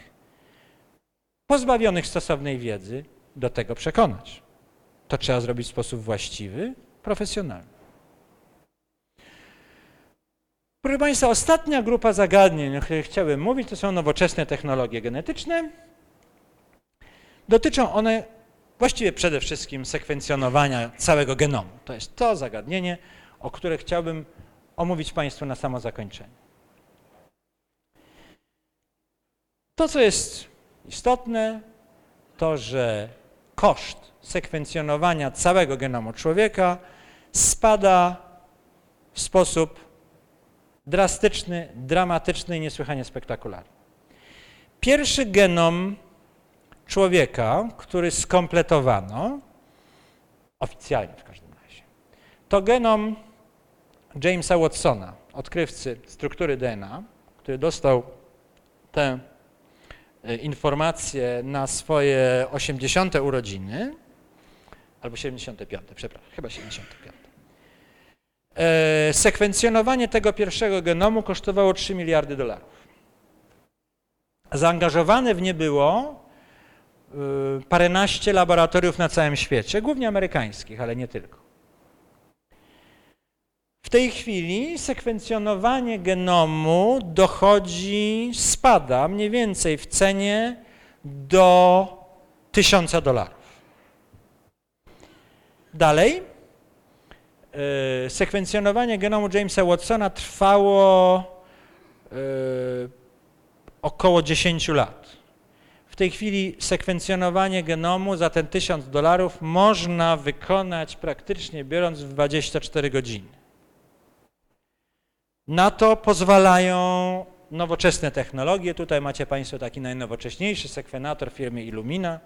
pozbawionych stosownej wiedzy do tego przekonać. To trzeba zrobić w sposób właściwy, profesjonalny. Proszę Państwa, ostatnia grupa zagadnień, o których chciałem mówić, to są nowoczesne technologie genetyczne. Dotyczą one właściwie przede wszystkim sekwencjonowania całego genomu. To jest to zagadnienie, o które chciałbym omówić Państwu na samo zakończenie. To, co jest istotne, to że koszt sekwencjonowania całego genomu człowieka spada w sposób drastyczny, dramatyczny i niesłychanie spektakularny. Pierwszy genom człowieka, który skompletowano, oficjalnie w każdym razie, to genom Jamesa Watsona, odkrywcy struktury DNA, który dostał tę e, informację na swoje 80. urodziny, albo 75, przepraszam, chyba 75. E, sekwencjonowanie tego pierwszego genomu kosztowało 3 miliardy dolarów. Zaangażowane w nie było paręnaście laboratoriów na całym świecie, głównie amerykańskich, ale nie tylko. W tej chwili sekwencjonowanie genomu dochodzi, spada mniej więcej w cenie do 1000 dolarów. Dalej, y, sekwencjonowanie genomu Jamesa Watsona trwało y, około 10 lat. W tej chwili sekwencjonowanie genomu za ten 1000 dolarów można wykonać praktycznie biorąc w 24 godziny. Na to pozwalają nowoczesne technologie. Tutaj macie Państwo taki najnowocześniejszy sekwenator firmy Illumina.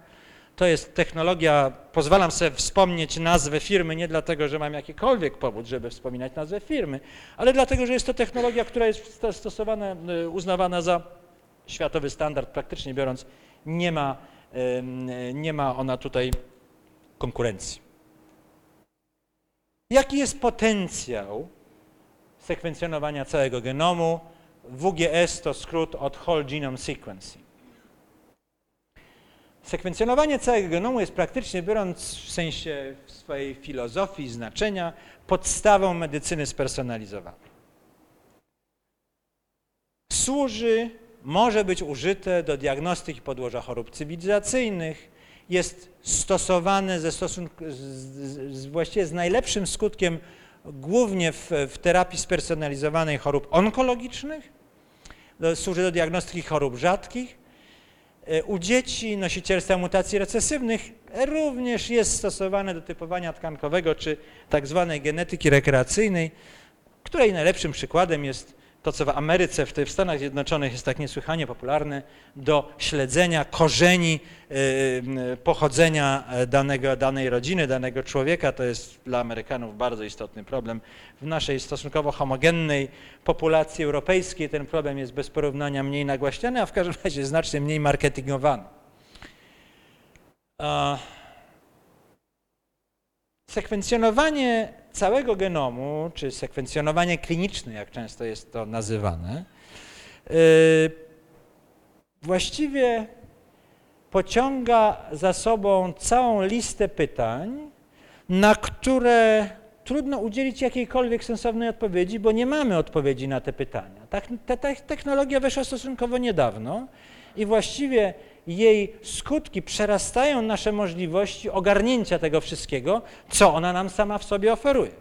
To jest technologia, pozwalam sobie wspomnieć nazwę firmy nie dlatego, że mam jakikolwiek powód, żeby wspominać nazwę firmy, ale dlatego, że jest to technologia, która jest stosowana, y, uznawana za światowy standard, praktycznie biorąc, nie ma, nie ma ona tutaj konkurencji. Jaki jest potencjał sekwencjonowania całego genomu? WGS to skrót od Whole Genome Sequencing. Sekwencjonowanie całego genomu jest praktycznie biorąc w sensie w swojej filozofii, znaczenia, podstawą medycyny spersonalizowanej. Służy może być użyte do diagnostyki podłoża chorób cywilizacyjnych, jest stosowane ze stosunku, z, z, właściwie z najlepszym skutkiem głównie w, w terapii spersonalizowanej chorób onkologicznych, do, służy do diagnostyki chorób rzadkich. E, u dzieci nosicielstwa mutacji recesywnych również jest stosowane do typowania tkankowego czy tak zwanej genetyki rekreacyjnej, której najlepszym przykładem jest to, co w Ameryce, w, w Stanach Zjednoczonych jest tak niesłychanie popularne, do śledzenia korzeni y, pochodzenia danego, danej rodziny, danego człowieka. To jest dla Amerykanów bardzo istotny problem. W naszej stosunkowo homogennej populacji europejskiej ten problem jest bez porównania mniej nagłaśniany, a w każdym razie znacznie mniej marketingowany. Sekwencjonowanie całego genomu, czy sekwencjonowanie kliniczne, jak często jest to nazywane, yy, właściwie pociąga za sobą całą listę pytań, na które trudno udzielić jakiejkolwiek sensownej odpowiedzi, bo nie mamy odpowiedzi na te pytania. Ta, ta technologia weszła stosunkowo niedawno i właściwie jej skutki przerastają nasze możliwości ogarnięcia tego wszystkiego, co ona nam sama w sobie oferuje.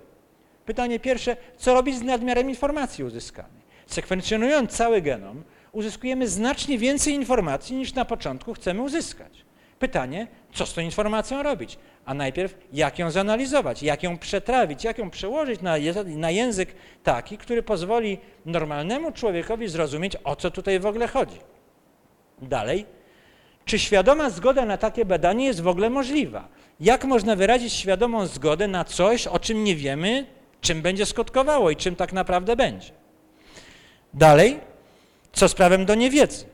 Pytanie pierwsze, co robić z nadmiarem informacji uzyskanej? Sekwencjonując cały genom, uzyskujemy znacznie więcej informacji niż na początku chcemy uzyskać. Pytanie, co z tą informacją robić? A najpierw, jak ją zanalizować, jak ją przetrawić, jak ją przełożyć na, na język taki, który pozwoli normalnemu człowiekowi zrozumieć, o co tutaj w ogóle chodzi. Dalej, czy świadoma zgoda na takie badanie jest w ogóle możliwa? Jak można wyrazić świadomą zgodę na coś, o czym nie wiemy, czym będzie skutkowało i czym tak naprawdę będzie? Dalej, co z prawem do niewiedzy?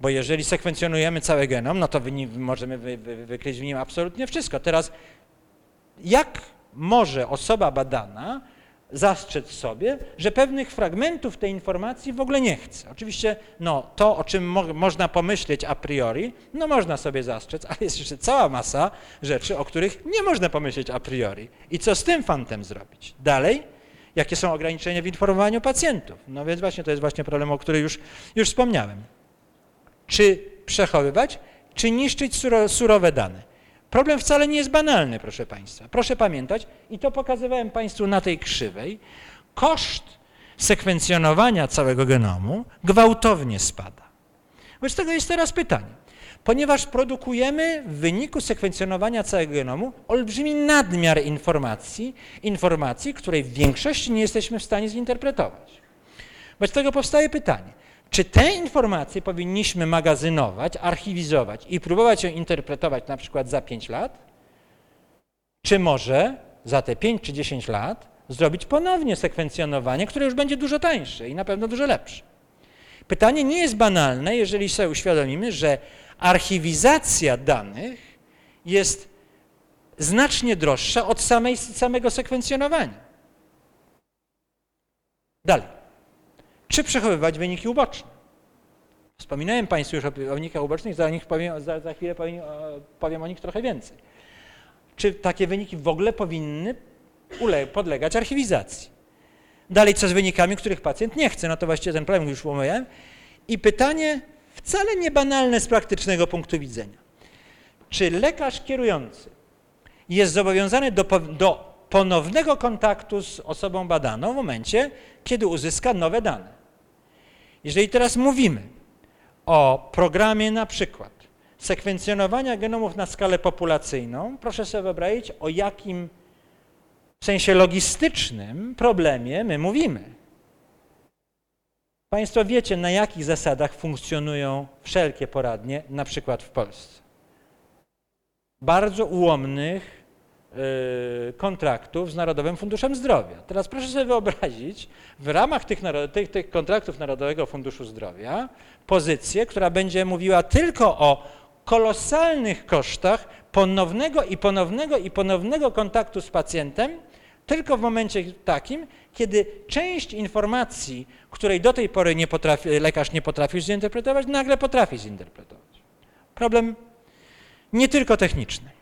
Bo jeżeli sekwencjonujemy cały genom, no to możemy wy, wy, wykryć w nim absolutnie wszystko. Teraz, jak może osoba badana zastrzec sobie, że pewnych fragmentów tej informacji w ogóle nie chce. Oczywiście no, to, o czym mo można pomyśleć a priori, no można sobie zastrzec, ale jest jeszcze cała masa rzeczy, o których nie można pomyśleć a priori. I co z tym fantem zrobić? Dalej, jakie są ograniczenia w informowaniu pacjentów? No więc właśnie to jest właśnie problem, o którym już, już wspomniałem. Czy przechowywać, czy niszczyć suro surowe dane? Problem wcale nie jest banalny, proszę Państwa. Proszę pamiętać, i to pokazywałem Państwu na tej krzywej, koszt sekwencjonowania całego genomu gwałtownie spada. Wobec tego jest teraz pytanie, ponieważ produkujemy w wyniku sekwencjonowania całego genomu olbrzymi nadmiar informacji, informacji, której w większości nie jesteśmy w stanie zinterpretować. Wobec tego powstaje pytanie, czy te informacje powinniśmy magazynować, archiwizować i próbować ją interpretować na przykład za 5 lat, czy może za te 5 czy 10 lat zrobić ponownie sekwencjonowanie, które już będzie dużo tańsze i na pewno dużo lepsze. Pytanie nie jest banalne, jeżeli sobie uświadomimy, że archiwizacja danych jest znacznie droższa od samej, samego sekwencjonowania. Dalej. Czy przechowywać wyniki uboczne? Wspominałem Państwu już o wynikach ubocznych, za, nich powiem, za, za chwilę powiem, powiem o nich trochę więcej. Czy takie wyniki w ogóle powinny podlegać archiwizacji? Dalej, co z wynikami, których pacjent nie chce? No to właściwie ten problem już omówiłem. I pytanie wcale nie banalne z praktycznego punktu widzenia. Czy lekarz kierujący jest zobowiązany do, do ponownego kontaktu z osobą badaną w momencie, kiedy uzyska nowe dane? Jeżeli teraz mówimy o programie na przykład sekwencjonowania genomów na skalę populacyjną, proszę sobie wyobrazić, o jakim w sensie logistycznym problemie my mówimy. Państwo wiecie, na jakich zasadach funkcjonują wszelkie poradnie, na przykład w Polsce. Bardzo ułomnych kontraktów z Narodowym Funduszem Zdrowia. Teraz proszę sobie wyobrazić w ramach tych, tych, tych kontraktów Narodowego Funduszu Zdrowia pozycję, która będzie mówiła tylko o kolosalnych kosztach ponownego i ponownego i ponownego kontaktu z pacjentem, tylko w momencie takim, kiedy część informacji, której do tej pory nie potrafi, lekarz nie potrafił zinterpretować, nagle potrafi zinterpretować. Problem nie tylko techniczny.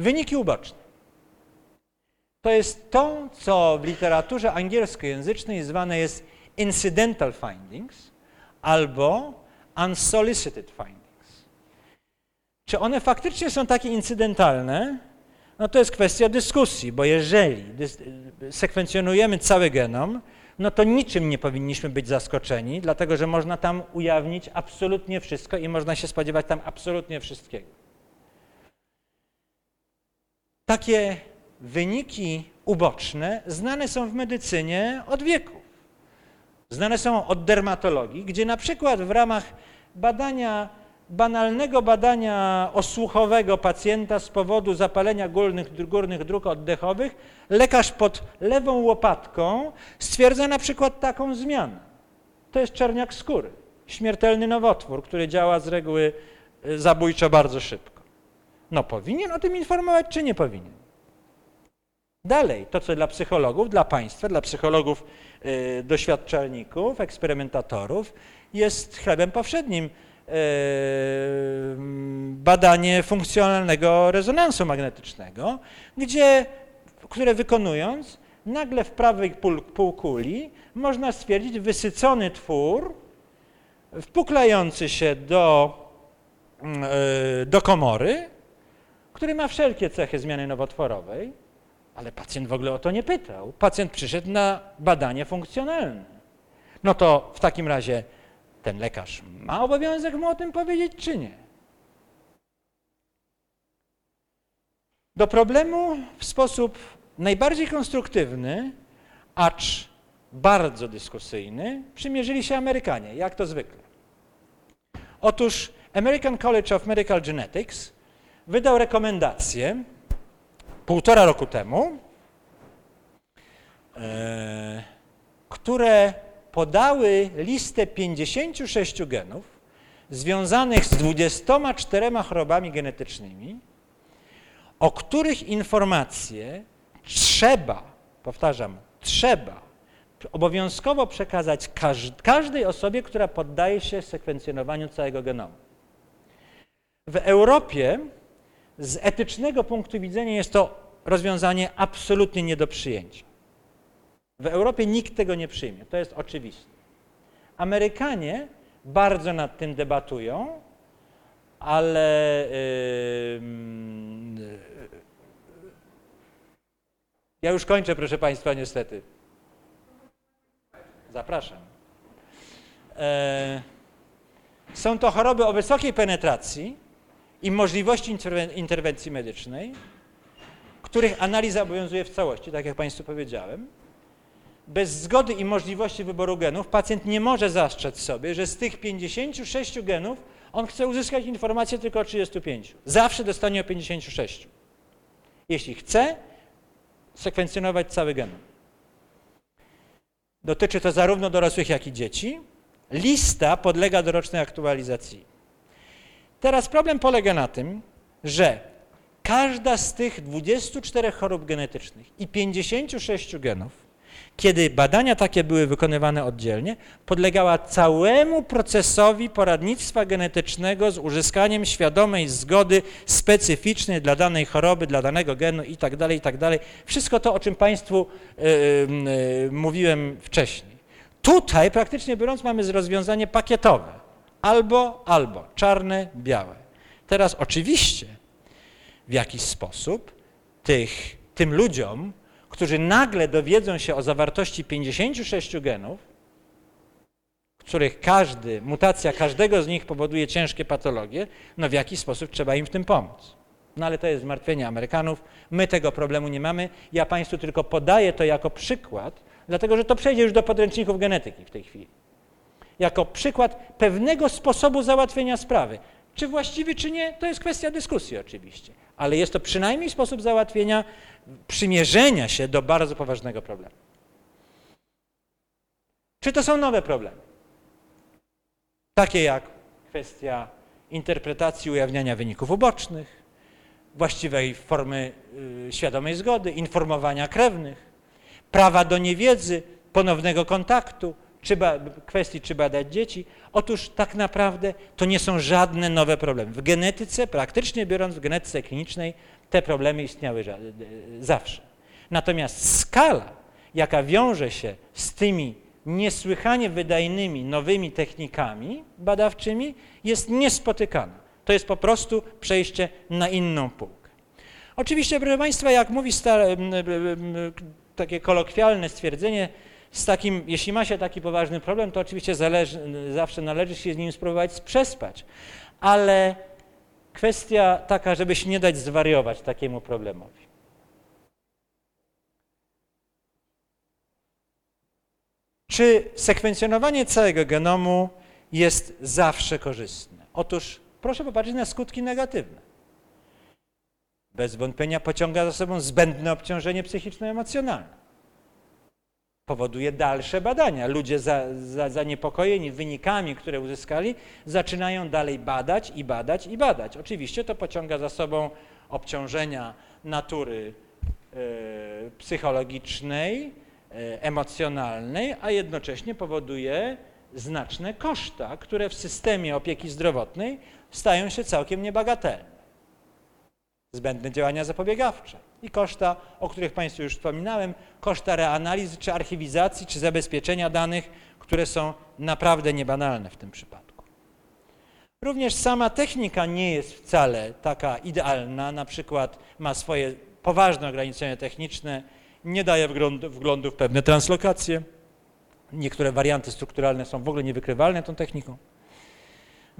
Wyniki uboczne. To jest to, co w literaturze angielskojęzycznej zwane jest incidental findings albo unsolicited findings. Czy one faktycznie są takie incydentalne? No to jest kwestia dyskusji, bo jeżeli sekwencjonujemy cały genom, no to niczym nie powinniśmy być zaskoczeni, dlatego że można tam ujawnić absolutnie wszystko i można się spodziewać tam absolutnie wszystkiego. Takie wyniki uboczne znane są w medycynie od wieków. Znane są od dermatologii, gdzie na przykład w ramach badania, banalnego badania osłuchowego pacjenta z powodu zapalenia górnych, górnych dróg oddechowych, lekarz pod lewą łopatką stwierdza na przykład taką zmianę. To jest czerniak skóry, śmiertelny nowotwór, który działa z reguły y, zabójczo bardzo szybko. No powinien o tym informować, czy nie powinien? Dalej, to co dla psychologów, dla państwa, dla psychologów y, doświadczalników, eksperymentatorów jest chlebem powszednim y, badanie funkcjonalnego rezonansu magnetycznego, gdzie, które wykonując, nagle w prawej półkuli można stwierdzić wysycony twór wpuklający się do, y, do komory, który ma wszelkie cechy zmiany nowotworowej, ale pacjent w ogóle o to nie pytał. Pacjent przyszedł na badanie funkcjonalne. No to w takim razie ten lekarz ma obowiązek mu o tym powiedzieć, czy nie? Do problemu w sposób najbardziej konstruktywny, acz bardzo dyskusyjny, przymierzyli się Amerykanie, jak to zwykle. Otóż American College of Medical Genetics wydał rekomendację półtora roku temu, e, które podały listę 56 genów związanych z 24 chorobami genetycznymi, o których informacje trzeba, powtarzam, trzeba obowiązkowo przekazać każdej osobie, która poddaje się sekwencjonowaniu całego genomu. W Europie z etycznego punktu widzenia jest to rozwiązanie absolutnie nie do przyjęcia. W Europie nikt tego nie przyjmie, to jest oczywiste. Amerykanie bardzo nad tym debatują, ale yy, ja już kończę, proszę Państwa, niestety. Zapraszam. E, Są to choroby o wysokiej penetracji i możliwości interwen interwencji medycznej, których analiza obowiązuje w całości, tak jak Państwu powiedziałem. Bez zgody i możliwości wyboru genów pacjent nie może zastrzec sobie, że z tych 56 genów on chce uzyskać informację tylko o 35. Zawsze dostanie o 56. Jeśli chce sekwencjonować cały genom. Dotyczy to zarówno dorosłych, jak i dzieci. Lista podlega dorocznej aktualizacji. Teraz problem polega na tym, że każda z tych 24 chorób genetycznych i 56 genów kiedy badania takie były wykonywane oddzielnie, podlegała całemu procesowi poradnictwa genetycznego z uzyskaniem świadomej zgody specyficznej dla danej choroby, dla danego genu itd., tak itd. Tak Wszystko to, o czym Państwu yy, yy, mówiłem wcześniej. Tutaj praktycznie biorąc mamy rozwiązanie pakietowe. Albo, albo, czarne, białe. Teraz oczywiście w jakiś sposób tych, tym ludziom, którzy nagle dowiedzą się o zawartości 56 genów, których każdy, mutacja każdego z nich powoduje ciężkie patologie, no w jaki sposób trzeba im w tym pomóc. No ale to jest zmartwienie Amerykanów. My tego problemu nie mamy. Ja Państwu tylko podaję to jako przykład, dlatego że to przejdzie już do podręczników genetyki w tej chwili. Jako przykład pewnego sposobu załatwienia sprawy. Czy właściwy, czy nie, to jest kwestia dyskusji oczywiście. Ale jest to przynajmniej sposób załatwienia przymierzenia się do bardzo poważnego problemu. Czy to są nowe problemy? Takie jak kwestia interpretacji ujawniania wyników ubocznych, właściwej formy y, świadomej zgody, informowania krewnych, prawa do niewiedzy, ponownego kontaktu, czy kwestii, czy badać dzieci. Otóż tak naprawdę to nie są żadne nowe problemy. W genetyce, praktycznie biorąc, w genetyce klinicznej te problemy istniały zawsze. Natomiast skala, jaka wiąże się z tymi niesłychanie wydajnymi, nowymi technikami badawczymi, jest niespotykana. To jest po prostu przejście na inną półkę. Oczywiście, proszę Państwa, jak mówi stare, takie kolokwialne stwierdzenie, z takim, jeśli ma się taki poważny problem, to oczywiście zależy, zawsze należy się z nim spróbować przespać. Ale kwestia taka, żeby się nie dać zwariować takiemu problemowi. Czy sekwencjonowanie całego genomu jest zawsze korzystne? Otóż proszę popatrzeć na skutki negatywne. Bez wątpienia pociąga za sobą zbędne obciążenie psychiczno-emocjonalne powoduje dalsze badania. Ludzie za, za, zaniepokojeni wynikami, które uzyskali, zaczynają dalej badać i badać i badać. Oczywiście to pociąga za sobą obciążenia natury e, psychologicznej, e, emocjonalnej, a jednocześnie powoduje znaczne koszta, które w systemie opieki zdrowotnej stają się całkiem niebagatelne. Zbędne działania zapobiegawcze i koszta, o których Państwu już wspominałem, koszta reanalizy, czy archiwizacji, czy zabezpieczenia danych, które są naprawdę niebanalne w tym przypadku. Również sama technika nie jest wcale taka idealna, na przykład ma swoje poważne ograniczenia techniczne, nie daje wglądu w pewne translokacje, niektóre warianty strukturalne są w ogóle niewykrywalne tą techniką.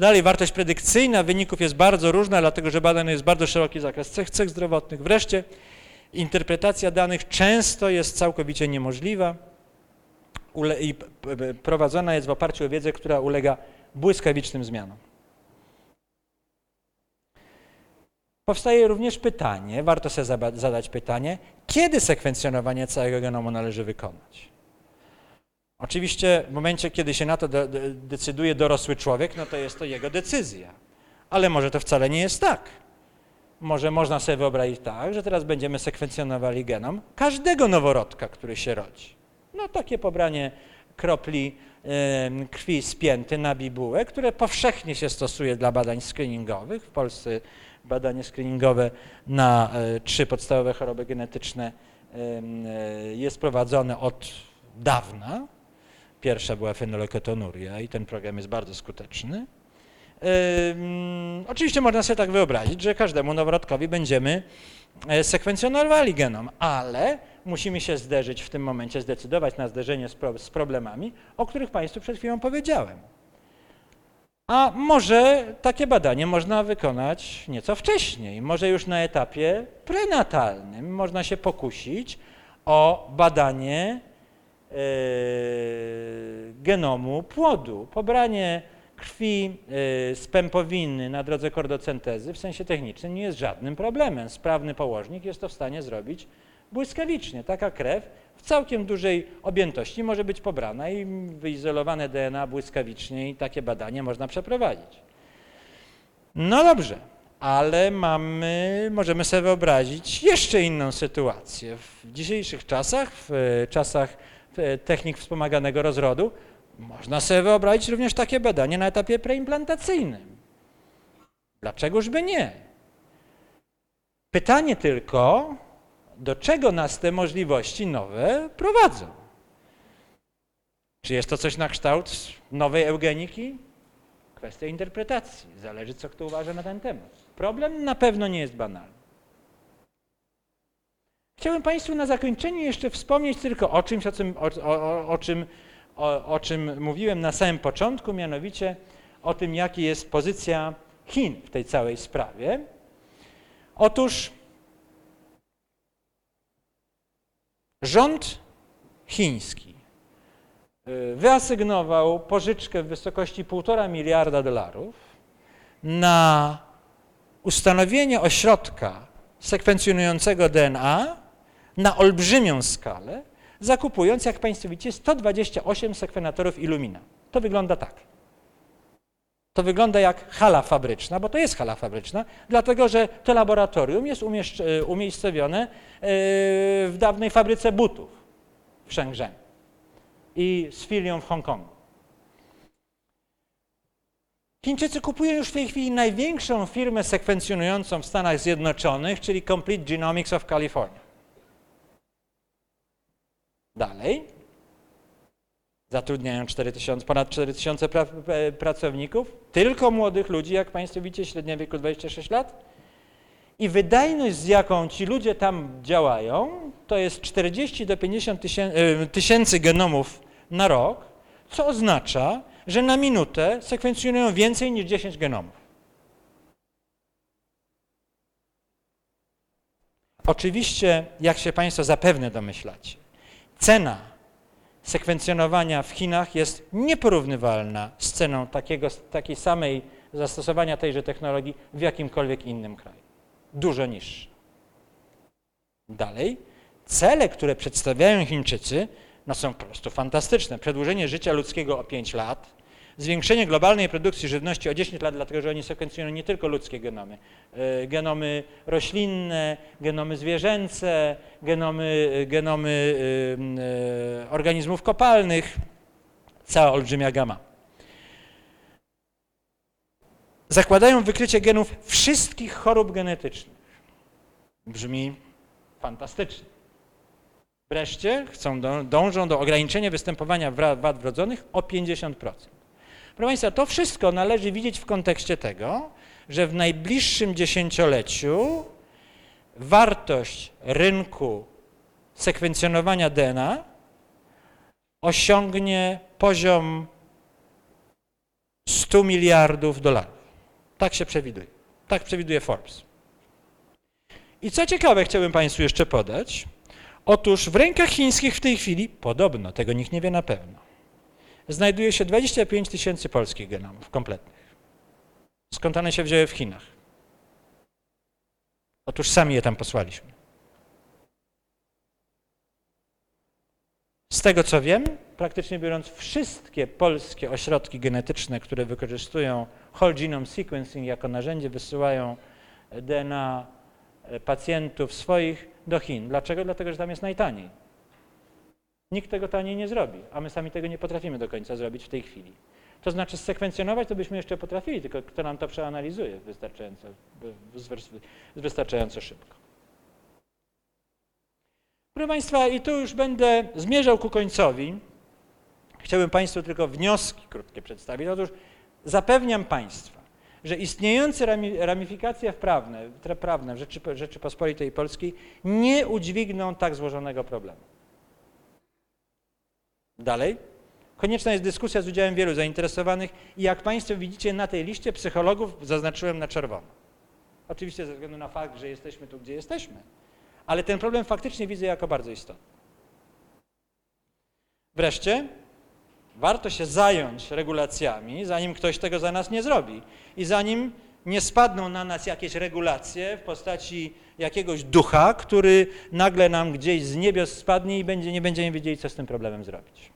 Dalej, wartość predykcyjna wyników jest bardzo różna, dlatego że badany jest bardzo szeroki zakres cech, cech zdrowotnych. Wreszcie interpretacja danych często jest całkowicie niemożliwa i prowadzona jest w oparciu o wiedzę, która ulega błyskawicznym zmianom. Powstaje również pytanie, warto sobie zadać pytanie, kiedy sekwencjonowanie całego genomu należy wykonać. Oczywiście w momencie, kiedy się na to decyduje dorosły człowiek, no to jest to jego decyzja. Ale może to wcale nie jest tak. Może można sobie wyobrazić tak, że teraz będziemy sekwencjonowali genom każdego noworodka, który się rodzi. No takie pobranie kropli krwi spięty na bibułę, które powszechnie się stosuje dla badań screeningowych. W Polsce badanie screeningowe na y, trzy podstawowe choroby genetyczne y, jest prowadzone od dawna. Pierwsza była fenoleketonuria i ten program jest bardzo skuteczny. Oczywiście można sobie tak wyobrazić, że każdemu noworodkowi będziemy e, sekwencjonowali genom, ale musimy się zderzyć w tym momencie, zdecydować na zderzenie z, pro, z problemami, o których Państwu przed chwilą powiedziałem. A może takie badanie można wykonać nieco wcześniej, może już na etapie prenatalnym można się pokusić o badanie genomu płodu, pobranie krwi e, z pępowiny na drodze kordocentezy w sensie technicznym nie jest żadnym problemem. Sprawny położnik jest to w stanie zrobić błyskawicznie. Taka krew w całkiem dużej objętości może być pobrana i wyizolowane DNA błyskawicznie i takie badanie można przeprowadzić. No dobrze, ale mamy, możemy sobie wyobrazić jeszcze inną sytuację. W dzisiejszych czasach, w czasach technik wspomaganego rozrodu, można sobie wyobrazić również takie badanie na etapie preimplantacyjnym. Dlaczegoż by nie? Pytanie tylko, do czego nas te możliwości nowe prowadzą? Czy jest to coś na kształt nowej eugeniki? Kwestia interpretacji. Zależy, co kto uważa na ten temat. Problem na pewno nie jest banalny. Chciałbym Państwu na zakończenie jeszcze wspomnieć tylko o czymś, o czym, o, o, czym, o czym mówiłem na samym początku, mianowicie o tym, jaka jest pozycja Chin w tej całej sprawie. Otóż Rząd chiński y, wyasygnował pożyczkę w wysokości 1,5 miliarda dolarów na ustanowienie ośrodka sekwencjonującego DNA na olbrzymią skalę, zakupując, jak Państwo widzicie, 128 sekwenatorów Illumina. To wygląda tak. To wygląda jak hala fabryczna, bo to jest hala fabryczna, dlatego że to laboratorium jest e, umiejscowione e, w dawnej fabryce butów w Shenzhen i z filią w Hongkongu. Chińczycy kupują już w tej chwili największą firmę sekwencjonującą w Stanach Zjednoczonych, czyli Complete Genomics of California. Dalej, Zatrudniają 4 tysiące, ponad 4 tysiące pra, pracowników, tylko młodych ludzi, jak Państwo widzicie, średnia wieku 26 lat. I wydajność, z jaką ci ludzie tam działają, to jest 40 do 50 e, tysięcy genomów na rok, co oznacza, że na minutę sekwencjonują więcej niż 10 genomów. Oczywiście, jak się Państwo zapewne domyślacie, cena sekwencjonowania w Chinach jest nieporównywalna z ceną takiego, takiej samej zastosowania tejże technologii w jakimkolwiek innym kraju. Dużo niższa. Dalej, cele, które przedstawiają Chińczycy, no są po prostu fantastyczne. Przedłużenie życia ludzkiego o 5 lat, zwiększenie globalnej produkcji żywności o 10 lat, dlatego że oni sekwencjonują nie tylko ludzkie genomy, e, genomy roślinne, genomy zwierzęce, genomy, genomy e, e, organizmów kopalnych, cała olbrzymia gama. Zakładają wykrycie genów wszystkich chorób genetycznych. Brzmi fantastycznie. Wreszcie chcą, dążą do ograniczenia występowania wad wrodzonych o 50%. Proszę Państwa, to wszystko należy widzieć w kontekście tego, że w najbliższym dziesięcioleciu wartość rynku sekwencjonowania DNA osiągnie poziom 100 miliardów dolarów. Tak się przewiduje. Tak przewiduje Forbes. I co ciekawe, chciałbym Państwu jeszcze podać. Otóż w rękach chińskich w tej chwili, podobno, tego nikt nie wie na pewno, znajduje się 25 tysięcy polskich genomów kompletnych. Skąd one się wzięły w Chinach? Otóż sami je tam posłaliśmy. Z tego co wiem, praktycznie biorąc wszystkie polskie ośrodki genetyczne, które wykorzystują whole genome sequencing jako narzędzie, wysyłają DNA pacjentów swoich do Chin. Dlaczego? Dlatego, że tam jest najtaniej. Nikt tego taniej nie zrobi, a my sami tego nie potrafimy do końca zrobić w tej chwili. To znaczy sekwencjonować to byśmy jeszcze potrafili, tylko kto nam to przeanalizuje wystarczająco, wystarczająco szybko. Proszę Państwa, i tu już będę zmierzał ku końcowi. Chciałbym Państwu tylko wnioski krótkie przedstawić. Otóż zapewniam Państwa, że istniejące ramifikacje prawne, prawne w Rzeczypospolitej Polskiej nie udźwigną tak złożonego problemu. Dalej, Konieczna jest dyskusja z udziałem wielu zainteresowanych i jak Państwo widzicie na tej liście psychologów zaznaczyłem na czerwono. Oczywiście ze względu na fakt, że jesteśmy tu, gdzie jesteśmy, ale ten problem faktycznie widzę jako bardzo istotny. Wreszcie warto się zająć regulacjami, zanim ktoś tego za nas nie zrobi i zanim nie spadną na nas jakieś regulacje w postaci jakiegoś ducha, który nagle nam gdzieś z niebios spadnie i będzie, nie będziemy wiedzieli, co z tym problemem zrobić.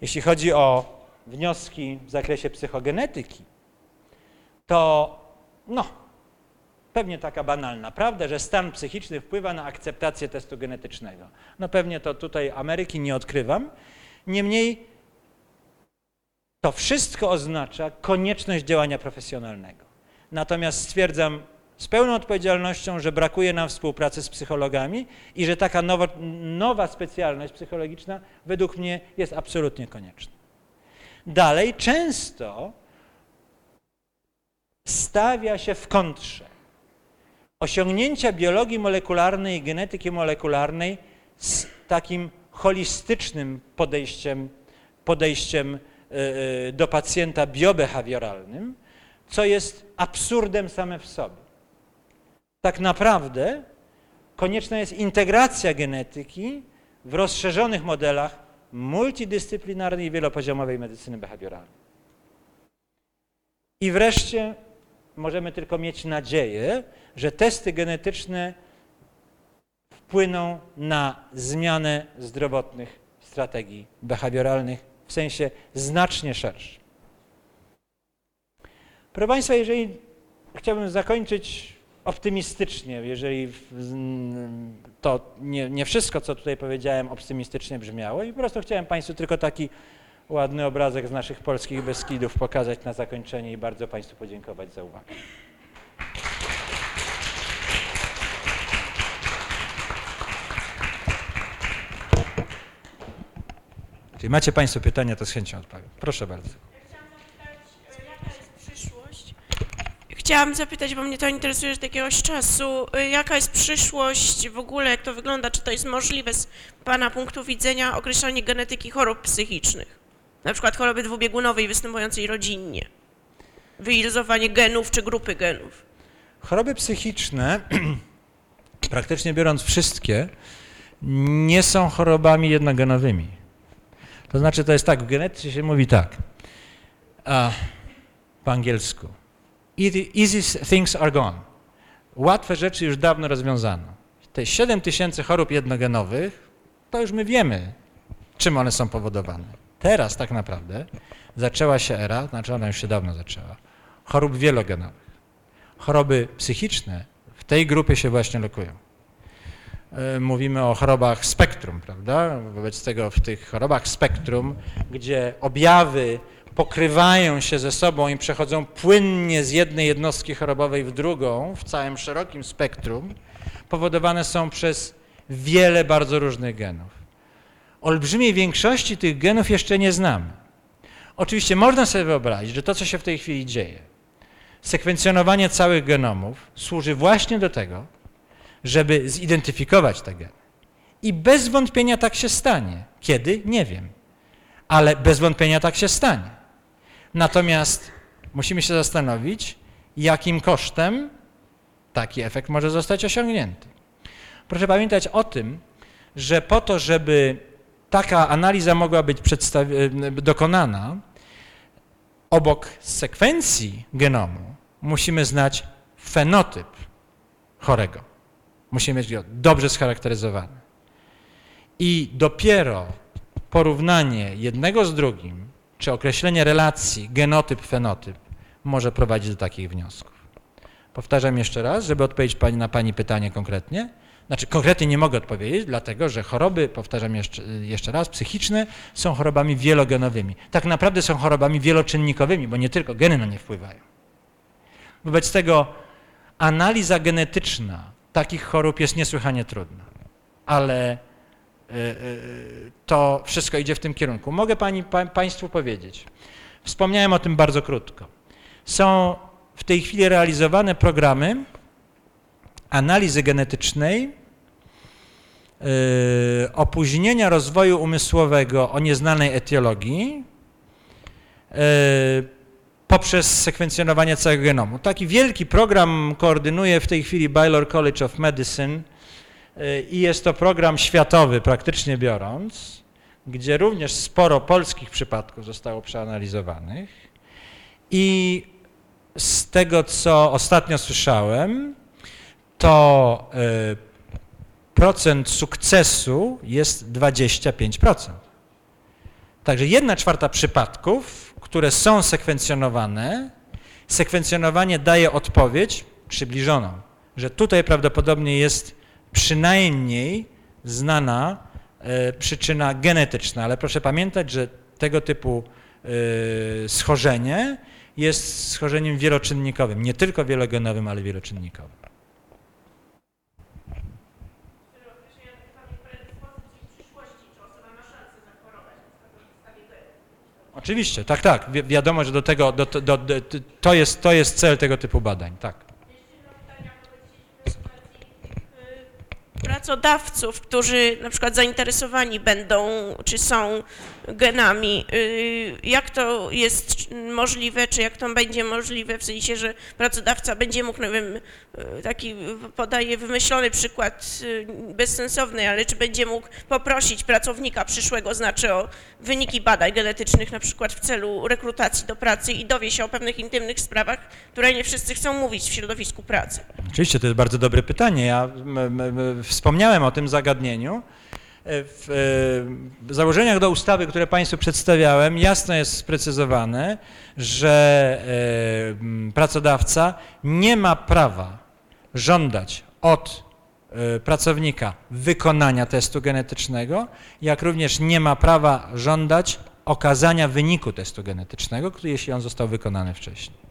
Jeśli chodzi o wnioski w zakresie psychogenetyki, to no, pewnie taka banalna prawda, że stan psychiczny wpływa na akceptację testu genetycznego. No pewnie to tutaj Ameryki nie odkrywam. Niemniej to wszystko oznacza konieczność działania profesjonalnego. Natomiast stwierdzam z pełną odpowiedzialnością, że brakuje nam współpracy z psychologami i że taka nowa, nowa specjalność psychologiczna według mnie jest absolutnie konieczna. Dalej, często stawia się w kontrze osiągnięcia biologii molekularnej i genetyki molekularnej z takim holistycznym podejściem, podejściem do pacjenta biobehawioralnym, co jest absurdem same w sobie. Tak naprawdę konieczna jest integracja genetyki w rozszerzonych modelach multidyscyplinarnej i wielopoziomowej medycyny behawioralnej. I wreszcie możemy tylko mieć nadzieję, że testy genetyczne wpłyną na zmianę zdrowotnych strategii behawioralnych w sensie znacznie szerszym. Proszę Państwa, jeżeli chciałbym zakończyć optymistycznie, jeżeli to nie, nie, wszystko, co tutaj powiedziałem, optymistycznie brzmiało i po prostu chciałem Państwu tylko taki ładny obrazek z naszych polskich Beskidów pokazać na zakończenie i bardzo Państwu podziękować za uwagę. Czyli macie Państwo pytania, to z chęcią odpowiem. Proszę bardzo. Chciałam zapytać, bo mnie to interesuje od jakiegoś czasu, y, jaka jest przyszłość w ogóle, jak to wygląda, czy to jest możliwe z Pana punktu widzenia określanie genetyki chorób psychicznych? Na przykład choroby dwubiegunowej występującej rodzinnie. Wyiluzowanie genów czy grupy genów. Choroby psychiczne, praktycznie biorąc wszystkie, nie są chorobami jednogenowymi. To znaczy, to jest tak, w genetyce się mówi tak, a, po angielsku. Easy things are gone. Łatwe rzeczy już dawno rozwiązano. Te 7 tysięcy chorób jednogenowych, to już my wiemy, czym one są powodowane. Teraz tak naprawdę zaczęła się era, znaczy ona już się dawno zaczęła, chorób wielogenowych. Choroby psychiczne w tej grupie się właśnie lokują. E, mówimy o chorobach spektrum, prawda? Wobec tego w tych chorobach spektrum, gdzie objawy pokrywają się ze sobą i przechodzą płynnie z jednej jednostki chorobowej w drugą, w całym szerokim spektrum, powodowane są przez wiele bardzo różnych genów. Olbrzymiej większości tych genów jeszcze nie znamy. Oczywiście można sobie wyobrazić, że to, co się w tej chwili dzieje, sekwencjonowanie całych genomów służy właśnie do tego, żeby zidentyfikować te geny. I bez wątpienia tak się stanie. Kiedy? Nie wiem. Ale bez wątpienia tak się stanie. Natomiast musimy się zastanowić, jakim kosztem taki efekt może zostać osiągnięty. Proszę pamiętać o tym, że po to, żeby taka analiza mogła być dokonana, obok sekwencji genomu musimy znać fenotyp chorego. Musimy mieć go dobrze scharakteryzowany. I dopiero porównanie jednego z drugim, czy określenie relacji genotyp-fenotyp może prowadzić do takich wniosków. Powtarzam jeszcze raz, żeby odpowiedzieć pani na Pani pytanie konkretnie. Znaczy konkretnie nie mogę odpowiedzieć, dlatego że choroby, powtarzam jeszcze, jeszcze raz, psychiczne są chorobami wielogenowymi. Tak naprawdę są chorobami wieloczynnikowymi, bo nie tylko geny na nie wpływają. Wobec tego analiza genetyczna takich chorób jest niesłychanie trudna, ale e, e, to wszystko idzie w tym kierunku. Mogę pani, pa, Państwu powiedzieć, wspomniałem o tym bardzo krótko. Są w tej chwili realizowane programy analizy genetycznej y, opóźnienia rozwoju umysłowego o nieznanej etiologii poprzez sekwencjonowanie całego genomu. Taki wielki program koordynuje w tej chwili Baylor College of Medicine y, i jest to program światowy praktycznie biorąc, gdzie również sporo polskich przypadków zostało przeanalizowanych i z tego, co ostatnio słyszałem, to y, procent sukcesu jest 25%. Także jedna czwarta przypadków, które są sekwencjonowane, sekwencjonowanie daje odpowiedź przybliżoną, że tutaj prawdopodobnie jest przynajmniej znana e, przyczyna genetyczna, ale proszę pamiętać, że tego typu e, schorzenie jest schorzeniem wieloczynnikowym, nie tylko wielogenowym, ale wieloczynnikowym. Oczywiście, tak, tak. Wi wiadomo, że do tego, do, do, do, to, jest, to jest cel tego typu badań, tak. pracodawców, którzy na przykład zainteresowani będą, czy są genami. Y, Jak to jest możliwe, czy jak to będzie możliwe, w sensie, że pracodawca będzie mógł, nie wiem, y, taki podaję wymyślony przykład y, bezsensowny, ale czy będzie mógł poprosić pracownika przyszłego, znaczy o wyniki badań genetycznych na przykład w celu rekrutacji do pracy i dowie się o pewnych intymnych sprawach, które nie wszyscy chcą mówić w środowisku pracy. Oczywiście, to jest bardzo dobre pytanie. Ja wspomniałem o tym zagadnieniu. W, w założeniach do ustawy, które Państwu przedstawiałem, jasno jest sprecyzowane, że e, pracodawca nie ma prawa żądać od e, pracownika wykonania testu genetycznego, jak również nie ma prawa żądać okazania wyniku testu genetycznego, jeśli on został wykonany wcześniej.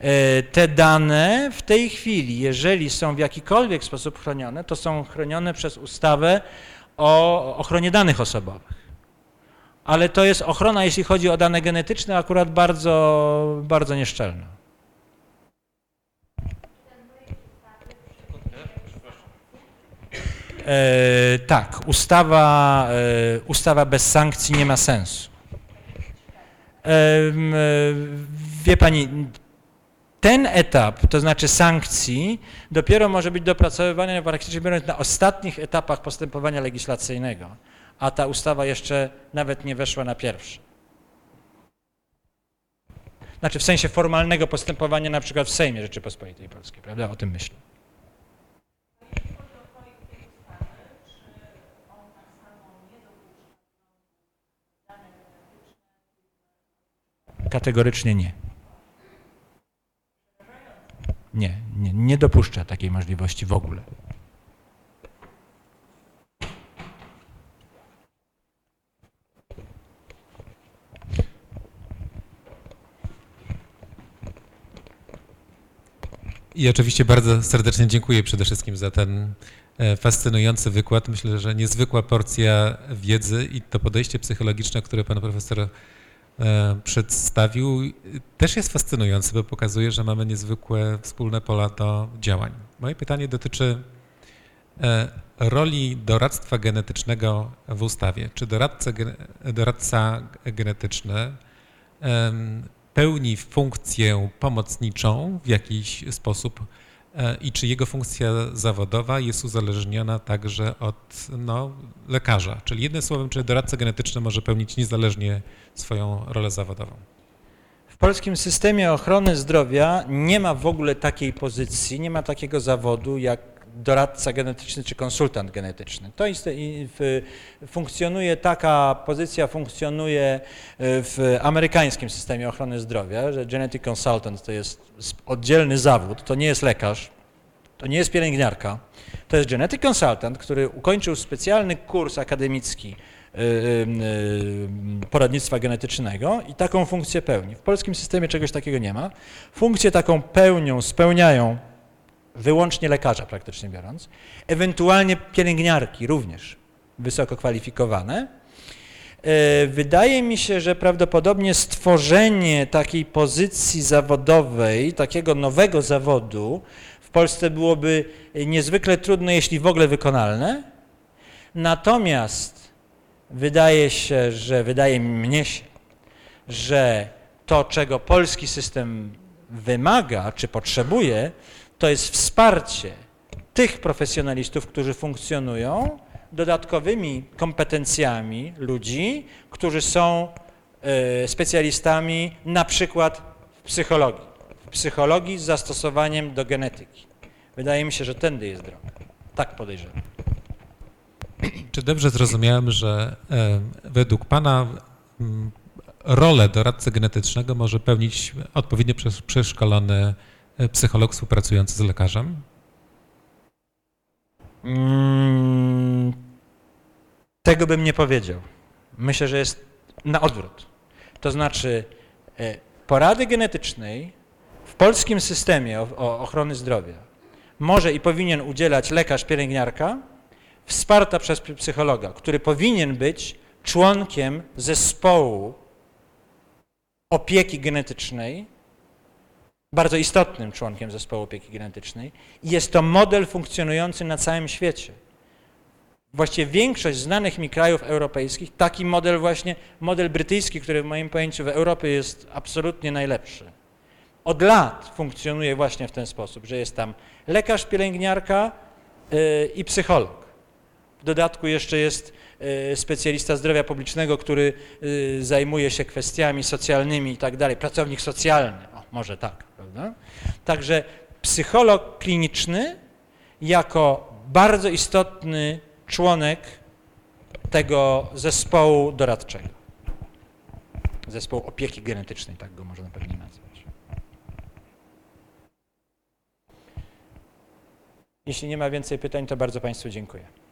E, Te dane w tej chwili, jeżeli są w jakikolwiek sposób chronione, to są chronione przez ustawę o ochronie danych osobowych. Ale to jest ochrona, jeśli chodzi o dane genetyczne, akurat bardzo, bardzo nieszczelna. E, tak, ustawa, e, ustawa bez sankcji nie ma sensu. Em, e, Wie pani, ten etap, to znaczy sankcji, dopiero może być dopracowywany praktycznie biorąc na ostatnich etapach postępowania legislacyjnego, a ta ustawa jeszcze nawet nie weszła na pierwszy. Znaczy w sensie formalnego postępowania na przykład w Sejmie Rzeczypospolitej Polskiej, prawda? O tym myślę. Kategorycznie nie. Nie, nie, nie dopuszcza takiej możliwości w ogóle. I oczywiście bardzo serdecznie dziękuję przede wszystkim za ten e, fascynujący wykład. Myślę, że niezwykła porcja wiedzy i to podejście psychologiczne, które pan profesor przedstawił, też jest fascynujące, bo pokazuje, że mamy niezwykłe wspólne pola do działań. Moje pytanie dotyczy e, roli doradztwa genetycznego w ustawie. Czy doradca, doradca genetyczny pełni funkcję pomocniczą w jakiś sposób e, i czy jego funkcja zawodowa jest uzależniona także od no, lekarza? Czyli jednym słowem, czy doradca genetyczny może pełnić niezależnie swoją rolę zawodową? W polskim systemie ochrony zdrowia nie ma w ogóle takiej pozycji, nie ma takiego zawodu jak doradca genetyczny czy konsultant genetyczny. To jest, funkcjonuje taka pozycja, funkcjonuje e, w amerykańskim systemie ochrony zdrowia, że genetic consultant to jest oddzielny zawód, to nie jest lekarz, to nie jest pielęgniarka, to jest genetic consultant, który ukończył specjalny kurs akademicki poradnictwa genetycznego i taką funkcję pełni. W polskim systemie czegoś takiego nie ma. Funkcję taką pełnią, spełniają wyłącznie lekarza praktycznie biorąc, ewentualnie pielęgniarki również wysoko kwalifikowane. Wydaje mi się, że prawdopodobnie stworzenie takiej pozycji zawodowej, takiego nowego zawodu w Polsce byłoby niezwykle trudne, jeśli w ogóle wykonalne. Natomiast wydaje się, że wydaje mnie się, że to, czego polski system wymaga czy potrzebuje, to jest wsparcie tych profesjonalistów, którzy funkcjonują, dodatkowymi kompetencjami ludzi, którzy są e, specjalistami na przykład w psychologii. W psychologii z zastosowaniem do genetyki. Wydaje mi się, że tędy jest droga. Tak podejrzewam. Czy dobrze zrozumiałem, że e, według Pana rolę doradcy genetycznego może pełnić odpowiednio przesz- przeszkolony e, psycholog współpracujący z lekarzem? Mm, tego bym nie powiedział. Myślę, że jest na odwrót. To znaczy, e, porady genetycznej w polskim systemie ochrony zdrowia może i powinien udzielać lekarz, pielęgniarka, wsparta przez psychologa, który powinien być członkiem zespołu opieki genetycznej, bardzo istotnym członkiem zespołu opieki genetycznej i jest to model funkcjonujący na całym świecie. Właściwie większość znanych mi krajów europejskich, taki model właśnie, model brytyjski, który w moim pojęciu w Europie jest absolutnie najlepszy. Od lat funkcjonuje właśnie w ten sposób, że jest tam lekarz, pielęgniarka yy, i psycholog. Dodatku jeszcze jest yy, specjalista zdrowia publicznego, który yy, zajmuje się kwestiami socjalnymi i tak dalej, pracownik socjalny, o, może tak, prawda? Także psycholog kliniczny jako bardzo istotny członek tego zespołu doradczego. Zespołu opieki genetycznej, tak go można pewnie nazwać. Jeśli nie ma więcej pytań, to bardzo Państwu dziękuję.